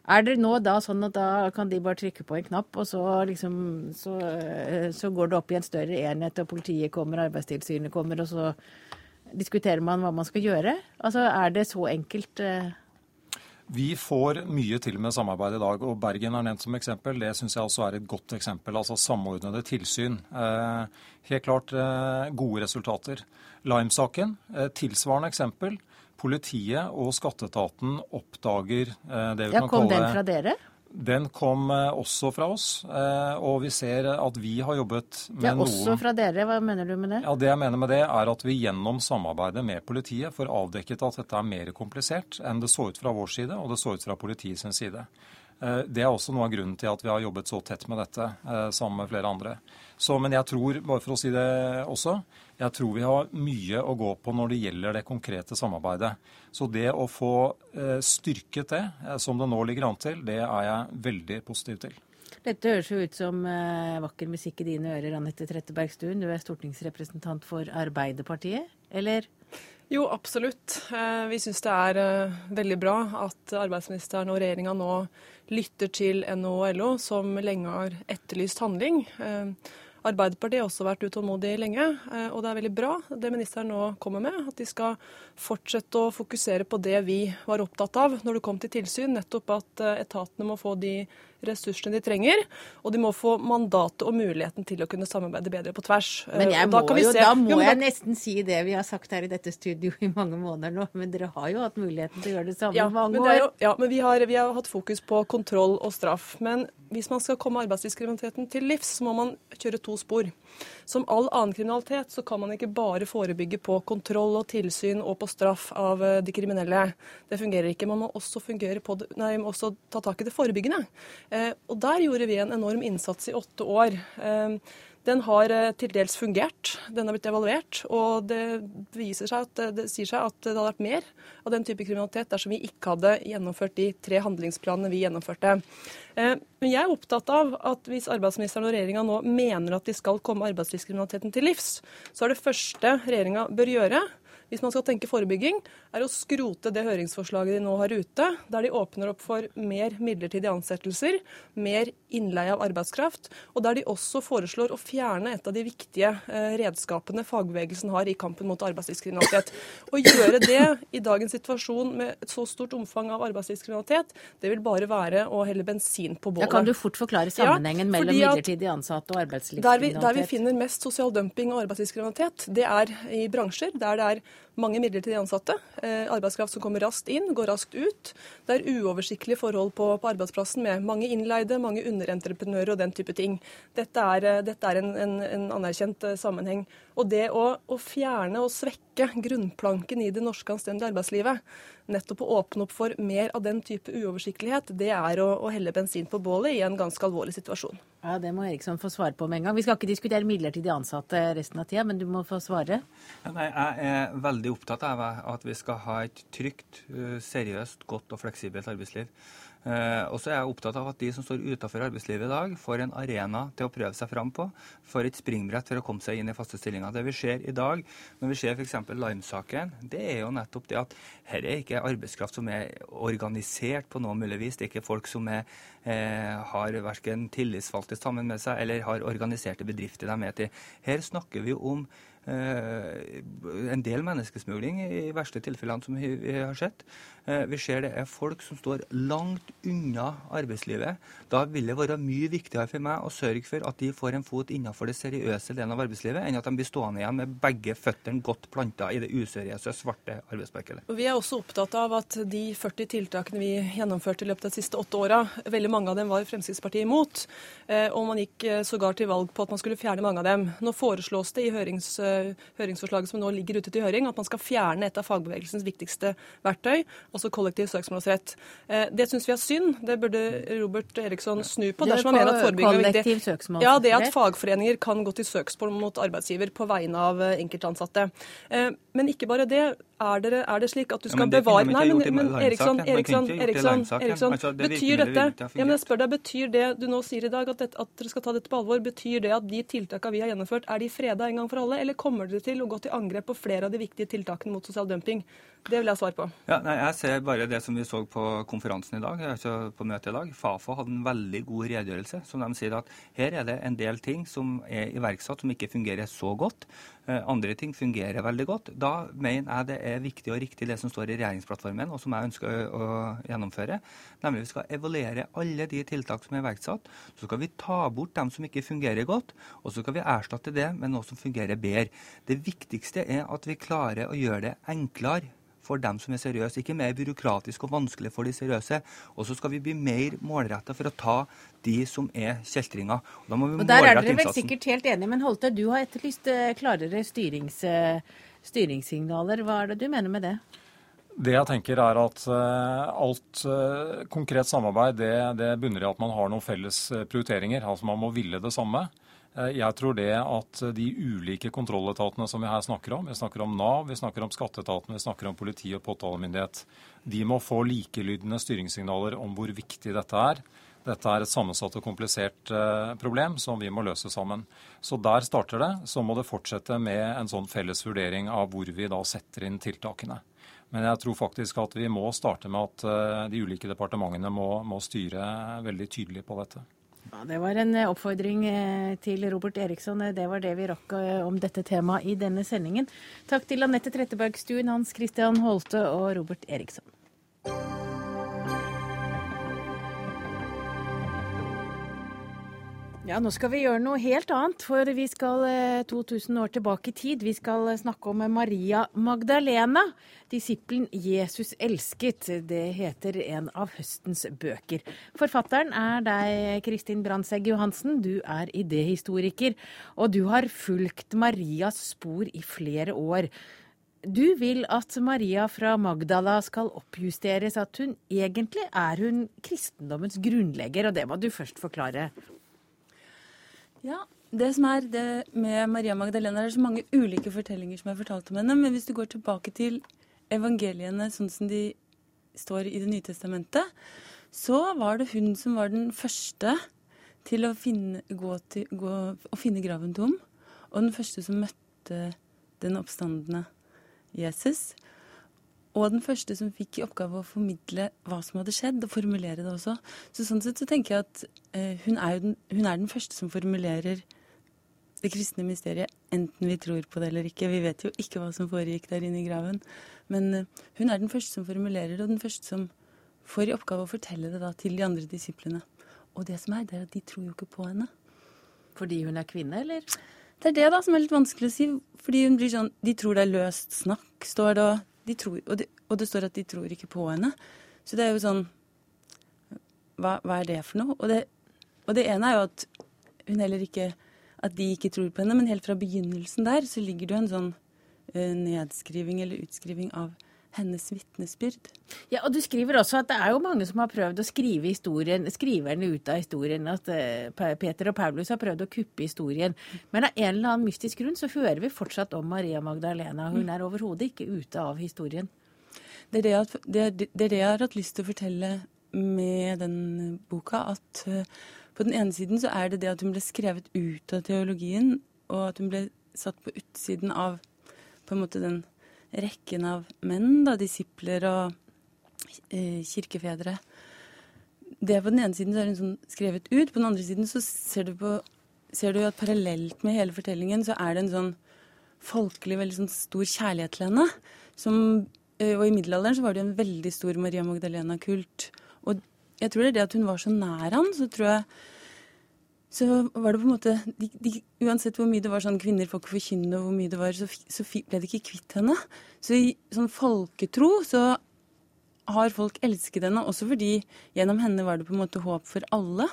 [SPEAKER 1] Er det nå da sånn at da kan de bare trykke på en knapp, og så, liksom, så, eh, så går det opp i en større enhet, og politiet kommer, Arbeidstilsynet kommer, og så diskuterer man hva man skal gjøre? Altså, Er det så enkelt? Eh?
[SPEAKER 14] Vi får mye til med samarbeid i dag, og Bergen er nevnt som eksempel. Det syns jeg også er et godt eksempel. Altså samordnede tilsyn. Eh, helt klart gode resultater. Lime-saken, tilsvarende eksempel. Politiet og skatteetaten oppdager eh, det vi
[SPEAKER 1] ja,
[SPEAKER 14] kan kalle
[SPEAKER 1] Kom den fra dere?
[SPEAKER 14] Den kom eh, også fra oss, eh, og vi ser at vi har jobbet med
[SPEAKER 1] ja, Også noen... fra dere, hva mener du med det?
[SPEAKER 14] Ja, Det jeg mener med det, er at vi gjennom samarbeidet med politiet får avdekket at dette er mer komplisert enn det så ut fra vår side, og det så ut fra politiets side. Det er også noe av grunnen til at vi har jobbet så tett med dette sammen med flere andre. Så, men jeg tror, bare for å si det også, jeg tror vi har mye å gå på når det gjelder det konkrete samarbeidet. Så det å få eh, styrket det, eh, som det nå ligger an til, det er jeg veldig positiv til.
[SPEAKER 1] Dette høres jo ut som eh, vakker musikk i dine ører, Anette Trettebergstuen. Du er stortingsrepresentant for Arbeiderpartiet, eller?
[SPEAKER 15] Jo, absolutt. Vi syns det er veldig bra at arbeidsministeren og regjeringa nå lytter til NHO og LO, som lenge har etterlyst handling. Arbeiderpartiet har også vært utålmodig lenge, eh, og det er veldig bra det ministeren nå kommer med. At de skal fortsette å fokusere på det vi var opptatt av når det kom til tilsyn. Nettopp at eh, etatene må få de ressursene de trenger, og de må få mandatet og muligheten til å kunne samarbeide bedre på tvers.
[SPEAKER 1] Men jeg må
[SPEAKER 15] kan vi
[SPEAKER 1] jo,
[SPEAKER 15] se-
[SPEAKER 1] da må
[SPEAKER 15] Jo,
[SPEAKER 1] jeg nesten si det vi har sagt her i dette studio i mange måneder nå. Men dere har jo hatt muligheten til å gjøre det samme
[SPEAKER 15] Ja,
[SPEAKER 1] i mange
[SPEAKER 15] men, det er
[SPEAKER 1] år.
[SPEAKER 15] jo, ja, men vi, har, vi har hatt fokus på kontroll og straff. Men hvis man skal komme arbeidslivskriminaliteten til livs, så må man kjøre to spor. Som all annen kriminalitet så kan man ikke bare forebygge på kontroll og tilsyn og på straff av eh, de kriminelle. Det fungerer ikke. Man må også, på nei, man må også ta tak i det forebyggende. Eh, og der gjorde vi en enorm innsats i åtte år. Eh, den har eh, til dels fungert. Den har blitt evaluert. Og det, viser seg at, det sier seg at det hadde vært mer av den type kriminalitet dersom vi ikke hadde gjennomført de tre handlingsplanene vi gjennomførte. Men jeg er opptatt av at hvis arbeidsministeren og regjeringa nå mener at de skal komme arbeidslivskriminaliteten til livs, så er det første regjeringa bør gjøre hvis man skal tenke forebygging, er å skrote det høringsforslaget de nå har ute, der de åpner opp for mer midlertidige ansettelser, mer innleie av arbeidskraft, og der de også foreslår å fjerne et av de viktige eh, redskapene fagbevegelsen har i kampen mot arbeidslivskriminalitet. Å gjøre det i dagens situasjon med et så stort omfang av arbeidslivskriminalitet, det vil bare være å helle bensin på bålet.
[SPEAKER 1] Da kan du fort forklare sammenhengen
[SPEAKER 15] Ja,
[SPEAKER 1] mellom midlertidig ansatte og
[SPEAKER 15] der vi, der vi finner mest sosial dumping og arbeidslivskriminalitet, det er i bransjer der det er mange midlertidig ansatte. Eh, arbeidskraft som kommer raskt inn, går raskt ut. Det er uoversiktlige forhold på, på arbeidsplassen med mange innleide, mange underentreprenører og den type ting. Dette er, eh, dette er en, en, en anerkjent eh, sammenheng. Og det å, å fjerne og svekke grunnplanken i det norske anstendige arbeidslivet, nettopp å åpne opp for mer av den type uoversiktlighet, det er å, å helle bensin på bålet i en ganske alvorlig situasjon.
[SPEAKER 1] Ja, Det må Eriksson få svare på med en gang. Vi skal ikke diskutere midlertidig ansatte resten av tida, men du må få svare.
[SPEAKER 13] Nei, jeg er veldig opptatt av at vi skal ha et trygt, eh, seriøst, godt og fleksibelt arbeidsliv. Eh, og så er jeg opptatt av at de som står utenfor arbeidslivet i dag, får en arena til å prøve seg fram på. Får et springbrett for å komme seg inn i faste stillinger. Det vi ser i dag, når vi ser f.eks. Lime-saken, det er jo nettopp det at her er ikke arbeidskraft som er organisert på noe mulig vis. Det er ikke folk som er, eh, har verken tillitsvalgte sammen med seg eller har organiserte bedrifter de er til. Her snakker vi om eh, en del menneskesmugling i verste tilfellene som vi har sett. Eh, vi ser det er folk som står langt unna arbeidslivet. Da vil det være mye viktigere for meg å sørge for at de får en fot innenfor det seriøse delen av arbeidslivet, enn at de blir stående igjen med begge føttene godt planta i det useriøse, svarte arbeidsmarkedet.
[SPEAKER 15] Vi er også opptatt av at de 40 tiltakene vi gjennomførte i løpet av de siste åtte åra, veldig mange av dem var Fremskrittspartiet imot. Eh, Og man gikk eh, sågar til valg på at man skulle fjerne mange av dem. Nå foreslås det i hørings, høringsforslaget som nå ligger ute til høring, at man skal fjerne et av fagbevegelsens viktigste verktøy, altså kollektiv søksmålsrett. Eh, Det syns vi er synd. Det burde Robert Eriksson snu på.
[SPEAKER 1] Det er
[SPEAKER 15] dersom han mener at forebygging er viktig. Ja, det at fagforeninger kan gå til søksmål mot arbeidsgiver på vegne av eh, enkeltansatte. Men ikke bare det. Er, dere, er det slik at du skal
[SPEAKER 13] ja,
[SPEAKER 15] bevare Nei, men, men. Eriksson, Eriksson, Eriksson, Eriksson
[SPEAKER 13] Altså, det
[SPEAKER 15] betyr dette ja, men jeg spør deg, betyr det du nå sier i dag, at, dette, at dere skal ta dette på alvor, betyr det at de tiltakene vi har gjennomført, er de freda en gang for alle, eller kommer dere til å gå til angrep på flere av de viktige tiltakene mot sosial dumping? Det vil jeg ha svar på.
[SPEAKER 13] Ja, nei, Jeg ser bare det som vi så på konferansen i dag, altså på møtet i dag. Fafo hadde en veldig god redegjørelse. som De sier at her er det en del ting som er iverksatt som ikke fungerer så godt. Eh, andre ting fungerer veldig godt. Da mener jeg det er viktig og riktig det som står i regjeringsplattformen, og som jeg ønsker å, gjennomføre. Nemlig vi skal evaluere alle de tiltak som er iverksatt. Så skal vi ta bort dem som ikke fungerer godt, og så skal vi erstatte det med noe som fungerer bedre. Det viktigste er at vi klarer å gjøre det enklere for dem som er seriøse, ikke mer byråkratisk og vanskelig for de seriøse. Og så skal vi bli mer målretta for å ta de som er kjeltringer. Og
[SPEAKER 1] Og Der er dere vel sikkert helt enige, men Holte, du har etterlyst eh, klarere styrings, eh, styringssignaler. Hva er det du mener med det?
[SPEAKER 14] Det jeg tenker er at eh, alt eh, konkret samarbeid det, det bunner i at man har noen felles eh, prioriteringer. Altså man må ville det samme. Jeg tror det at de ulike kontrolletatene som vi her snakker om, vi snakker om Nav, vi snakker om skatteetaten, vi snakker om politi og påtalemyndighet, de må få likelydende styringssignaler om hvor viktig dette er. Dette er et sammensatt og komplisert eh, problem som vi må løse sammen. Så der starter det. Så må det fortsette med en sånn felles vurdering av hvor vi da setter inn tiltakene. Men jeg tror faktisk at vi må starte med at eh, de ulike departementene må, må styre veldig tydelig på dette.
[SPEAKER 1] Ja, det var en eh, oppfordring til Robert Eriksson. Det var det vi rakk om dette temaet i denne sendingen. Takk til Anette Trettebergstuen, Hans Christian Holte og Robert Eriksson. Ja, nå skal vi gjøre noe helt annet, for vi skal eh, 2000 år tilbake i tid. Vi skal eh, snakke om Maria Magdalena, disippelen Jesus elsket. Det heter en av høstens bøker. Forfatteren er deg, Kristin Brandtzæg Johansen. Du er idéhistoriker, og du har fulgt Marias spor i flere år. Du vil at Maria fra Magdala skal oppjusteres, at hun egentlig er hun kristendommens grunnlegger, og det må du først forklare.
[SPEAKER 16] Ja, det som er det med Maria Magdalena, det er så mange ulike fortellinger som er fortalt om henne. Men hvis du går tilbake til evangeliene sånn som de står i Det nye testamentet, så var det hun som var den første til å finne, gå til, gå, å finne graven tom. Og den første som møtte den oppstandende Jesus. Og den første som fikk i oppgave å formidle hva som hadde skjedd, og formulere det også. Så sånn sett så tenker jeg at eh, hun, er den, hun er den første som formulerer det kristne mysteriet, enten vi tror på det eller ikke. Vi vet jo ikke hva som foregikk der inne i graven. Men eh, hun er den første som formulerer det, og den første som får i oppgave å fortelle det da til de andre disiplene. Og det som er, det er at de tror jo ikke på henne.
[SPEAKER 1] Fordi hun er kvinne, eller?
[SPEAKER 16] Det er det da som er litt vanskelig å si. Fordi hun blir sånn De tror det er løst snakk, står det. og de tror, og, det, og det står at de tror ikke på henne. Så det er jo sånn Hva, hva er det for noe? Og det, og det ene er jo at hun heller ikke At de ikke tror på henne, men helt fra begynnelsen der så ligger det jo en sånn uh, nedskriving eller utskriving av hennes vitnesbyrd.
[SPEAKER 1] Ja, og Du skriver også at det er jo mange som har prøvd å skrive historien, skriverne ut av historien. At uh, Peter og Paulus har prøvd å kuppe historien. Men av en eller annen mystisk grunn så hører vi fortsatt om Maria Magdalena. Hun er overhodet ikke ute av historien.
[SPEAKER 16] Det er det, at, det, er, det er det jeg har hatt lyst til å fortelle med den boka. At uh, på den ene siden så er det det at hun ble skrevet ut av teologien, og at hun ble satt på utsiden av på en måte den rekken av menn, da, disipler og eh, kirkefedre. Det er På den ene siden så er hun sånn skrevet ut, på den andre siden så ser du, på, ser du at parallelt med hele fortellingen så er det en sånn folkelig, veldig sånn stor kjærlighet til henne. Som, eh, og i middelalderen så var det jo en veldig stor Maria Magdalena-kult. Og jeg tror det er det at hun var så nær han, så tror jeg så var det på en måte de, de, Uansett hvor mye det var sånn kvinner får ikke forkynne, hvor mye det var, så, så ble de ikke kvitt henne. Så i sånn folketro så har folk elsket henne, også fordi gjennom henne var det på en måte håp for alle.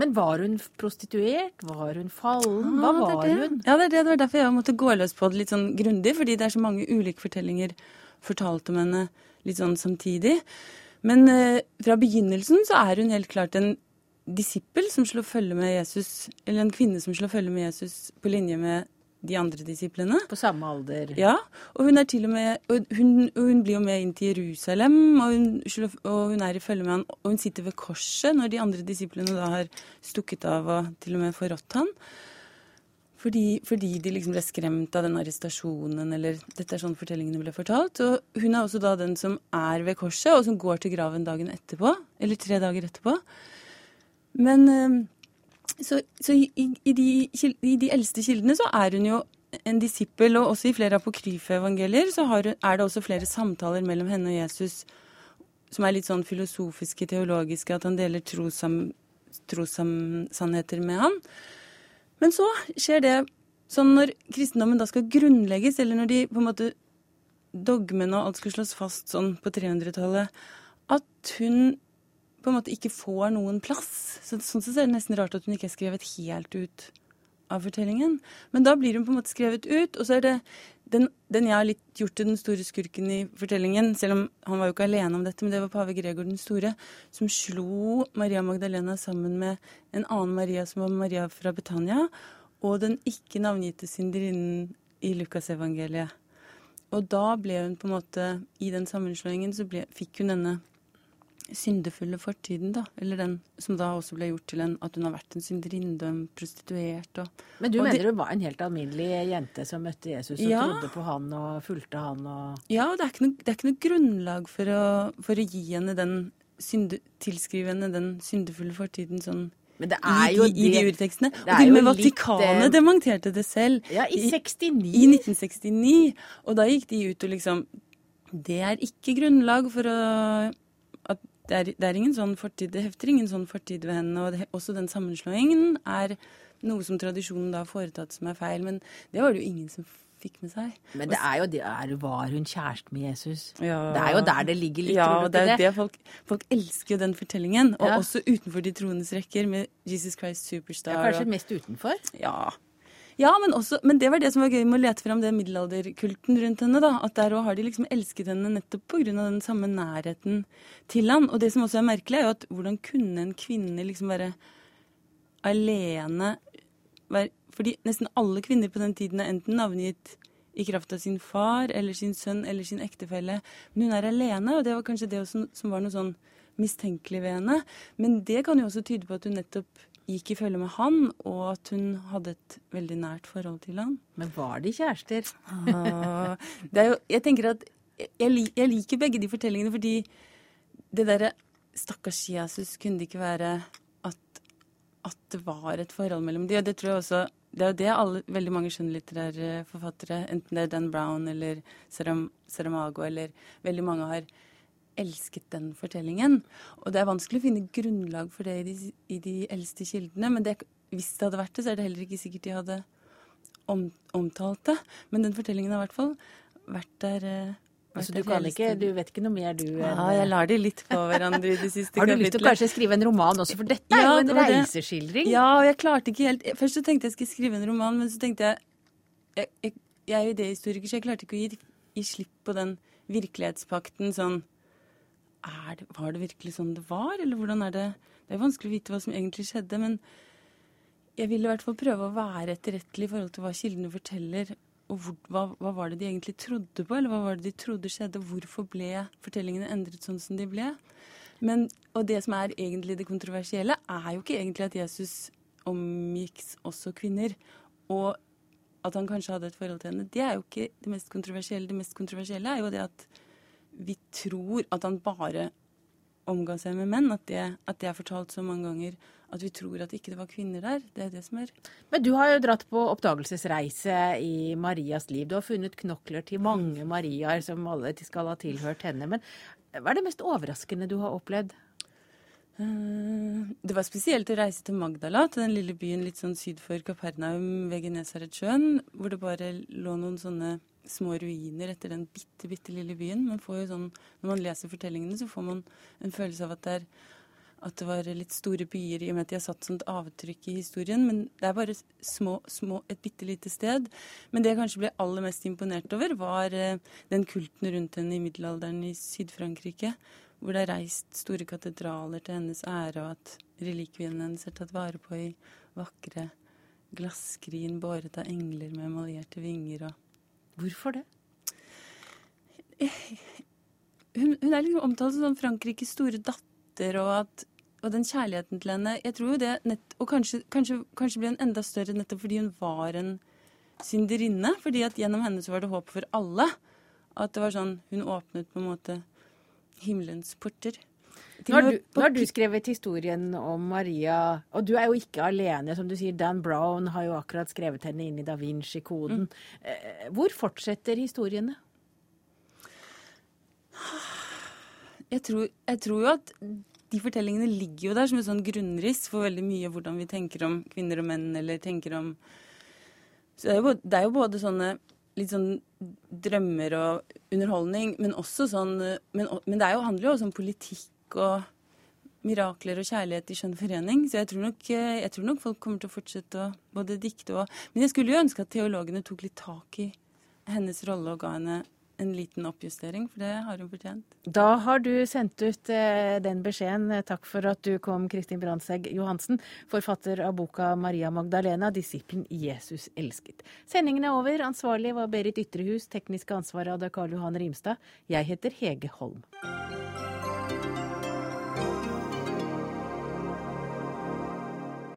[SPEAKER 1] Men var hun prostituert? Var hun fallen? Hva
[SPEAKER 16] Ja, det
[SPEAKER 1] var
[SPEAKER 16] det.
[SPEAKER 1] hun?
[SPEAKER 16] Ja, det er det. Det var derfor jeg måtte gå løs på det litt sånn grundig, fordi det er så mange ulike fortellinger fortalt om henne litt sånn samtidig. Men eh, fra begynnelsen så er hun helt klart en disippel som slår følge med Jesus, eller en kvinne som slår følge med Jesus på linje med de andre disiplene.
[SPEAKER 1] På samme alder?
[SPEAKER 16] Ja, og hun er med og hun, og hun blir jo med inn til Jerusalem, og hun, og hun er i følge med han, og hun sitter ved korset når de andre disiplene da har stukket av og til og med forrådt han. Fordi, fordi de liksom ble skremt av den arrestasjonen, eller dette er sånn fortellingene ble fortalt. Og hun er også da den som er ved korset, og som går til graven dagen etterpå, eller tre dager etterpå. Men eh, så, så i, i, de, i de eldste kildene så er hun jo en disippel, og også i flere apokryfe evangelier så hun- er det også flere samtaler mellom henne og Jesus som er litt sånn filosofiske, teologiske, at han deler trossannheter med han. Men så skjer det sånn når kristendommen da skal grunnlegges, eller når de på en måte dogmene og alt skal slås fast sånn på 300-tallet, at hun på en måte ikke får noen plass. Så, sånn sett er det nesten rart at hun ikke er skrevet helt ut av fortellingen. Men da blir hun på en måte skrevet ut, og så er det den, den jeg har litt gjort til den store skurken i fortellingen, selv om han var jo ikke alene om dette, men det var pave Gregor den store, som slo Maria Magdalena sammen med en annen Maria som var Maria fra Betania, og den ikke navngitte synderinnen i Lukasevangeliet. Og da ble hun på en måte, i den sammenslåingen, så ble, fikk hun denne syndefulle fortiden, da. Eller den som da også ble gjort til en at hun har vært en synderinne en prostituert og
[SPEAKER 1] Men du
[SPEAKER 16] og
[SPEAKER 1] mener
[SPEAKER 16] det-
[SPEAKER 1] hun var en helt alminnelig jente som møtte Jesus og
[SPEAKER 16] Ja.
[SPEAKER 1] trodde på han og fulgte han og
[SPEAKER 16] Ja, og det er ikke noe, det er ikke noe grunnlag for å, for å gi henne den synde, tilskrive henne den syndefulle fortiden sånn
[SPEAKER 1] Men det
[SPEAKER 16] i,
[SPEAKER 1] er jo
[SPEAKER 16] de, i de urtekstene. Og til og med
[SPEAKER 1] Vatikanet litt, eh,
[SPEAKER 16] dementerte det selv.
[SPEAKER 1] Ja, i 69.
[SPEAKER 16] I 1969. Og da gikk de ut og liksom Det er ikke grunnlag for å det er, det er ingen sånn fortid, det hefter ingen sånn fortid ved henne. Og det, også den sammenslåingen er noe som tradisjonen da har foretatt som er feil. Men det var det jo ingen som fikk med seg.
[SPEAKER 1] Men det er jo det er, Var hun kjæreste med Jesus?
[SPEAKER 16] Ja.
[SPEAKER 1] Det er jo der det ligger litt,
[SPEAKER 16] Ja, og det er
[SPEAKER 1] det?
[SPEAKER 16] det folk, folk elsker jo den fortellingen. Og
[SPEAKER 1] Ja.
[SPEAKER 16] også utenfor de troendes rekker med Jesus Christ Superstar.
[SPEAKER 1] er kanskje
[SPEAKER 16] og-
[SPEAKER 1] mest utenfor?
[SPEAKER 16] Ja. Ja, men, også, men det var det som var gøy med å lete fram den middelalderkulten rundt henne. da, At der òg har de liksom elsket henne nettopp pga. den samme nærheten til han. Og det som også er merkelig, er jo at hvordan kunne en kvinne liksom være alene være, Fordi nesten alle kvinner på den tiden er enten navngitt i kraft av sin far eller sin sønn eller sin ektefelle. Men hun er alene, og det var kanskje det også, som var noe sånn mistenkelig ved henne. Men det kan jo også tyde på at hun nettopp gikk i følge med han, og at hun hadde et veldig nært forhold til han.
[SPEAKER 1] Men var de kjærester?
[SPEAKER 16] Ah, det er jo, jeg tenker at jeg, jeg liker begge de fortellingene fordi det derre Stakkars Jesus, kunne det ikke være at, at det var et forhold mellom de, og det tror jeg også det er jo det alle, veldig mange skjønnlitterære forfattere, enten det er Dan Brown eller Saram, Saramago eller veldig mange har elsket den fortellingen. Og det er vanskelig å finne grunnlag for det i de, i de eldste kildene, men det, hvis det hadde vært det, så er det heller ikke sikkert de hadde om, omtalt det. Men den fortellingen har i hvert fall vært der. eh,
[SPEAKER 1] Altså, du, kan ikke, du vet ikke noe mer, du?
[SPEAKER 16] Ja,
[SPEAKER 1] enn-
[SPEAKER 16] jeg lar de litt på hverandre i de siste
[SPEAKER 1] Har du lyst til å kanskje skrive en roman også, for dette er jo en reiseskildring?
[SPEAKER 16] Ja, og jeg klarte ikke helt Først så tenkte jeg skulle skrive en roman, men så tenkte jeg Jeg, jeg, jeg er idéhistoriker, så jeg klarte ikke å gi, gi slipp på den virkelighetspakten sånn det, Var det virkelig sånn det var, eller hvordan er det Det er vanskelig å vite hva som egentlig skjedde, men jeg vil i hvert fall prøve å være etterrettelig i forhold til hva kildene forteller. Og hvor, hva, hva var det de egentlig trodde på, eller hva var det de trodde skjedde? Hvorfor ble fortellingene endret sånn som de ble? Men, og det som er egentlig det kontroversielle, er jo ikke egentlig at Jesus omgikk også kvinner. Og at han kanskje hadde et forhold til henne. Det er jo ikke det mest kontroversielle. Det mest kontroversielle er jo det at vi tror at han bare omga seg med menn. At det, at det er fortalt så mange ganger. At vi tror at ikke det var kvinner der. Det er det som er
[SPEAKER 1] Men du har jo dratt på oppdagelsesreise i Marias liv. Du har funnet knokler til mange Mariaer som alle skal ha tilhørt henne. Men hva er det mest overraskende du har opplevd?
[SPEAKER 16] Eh, Det var spesielt å reise til Magdala, til den lille byen litt sånn syd for Kapernaum ved Genesaretsjøen, hvor det bare lå noen sånne små ruiner etter den bitte, bitte lille byen. Man får jo sånn, når man leser fortellingene, så får man en følelse av at det, er, at det var litt store byer, i og med at de har satt sånt avtrykk i historien. Men det er bare små, små, et bitte lite sted. Men det jeg kanskje ble aller mest imponert over, var eh, den kulten rundt henne i middelalderen i Syd-Frankrike hvor det er reist store katedraler til hennes ære, og at relikviene hennes er tatt vare på i vakre glasskrin båret av engler med emaljerte vinger og
[SPEAKER 1] Hvorfor det?
[SPEAKER 16] Hun, hun er liksom omtalt som Frankrikes store datter, og, at, og den kjærligheten til henne Jeg tror jo det nett, Og kanskje, kanskje, kanskje ble hun enda større nettopp fordi hun var en synderinne. Fordi at gjennom henne så var det håp for alle. At det var sånn Hun åpnet på en måte himmelens porter.
[SPEAKER 1] Nå har, du, nå har du skrevet historien om Maria, og du er jo ikke alene. Som du sier, Dan Brown har jo akkurat skrevet henne inn i Da Vinci-koden. Mm. Hvor fortsetter historiene?
[SPEAKER 16] jeg tror, jeg tror jo at de fortellingene ligger jo der som et sånn grunnriss for veldig mye hvordan vi tenker om kvinner og menn, eller tenker om Så det er jo, både- det er jo både sånne litt sånn drømmer og underholdning, men også sånn Men, men det er jo, handler jo også om politikk og mirakler og kjærlighet i skjønn forening. Så jeg tror, nok, jeg tror nok folk kommer til å fortsette å både dikte og Men jeg skulle jo ønske at teologene tok litt tak i hennes rolle og ga henne en liten oppjustering, for det har hun fortjent.
[SPEAKER 1] Da har du sendt ut eh, den beskjeden. Takk for at du kom, Kristin Brandtzæg Johansen, forfatter av boka 'Maria Magdalena disippelen Jesus elsket'. Sendingen er over. Ansvarlig var Berit Ytrehus. Tekniske ansvar hadde Karl Johan Rimstad. Jeg heter Hege Holm.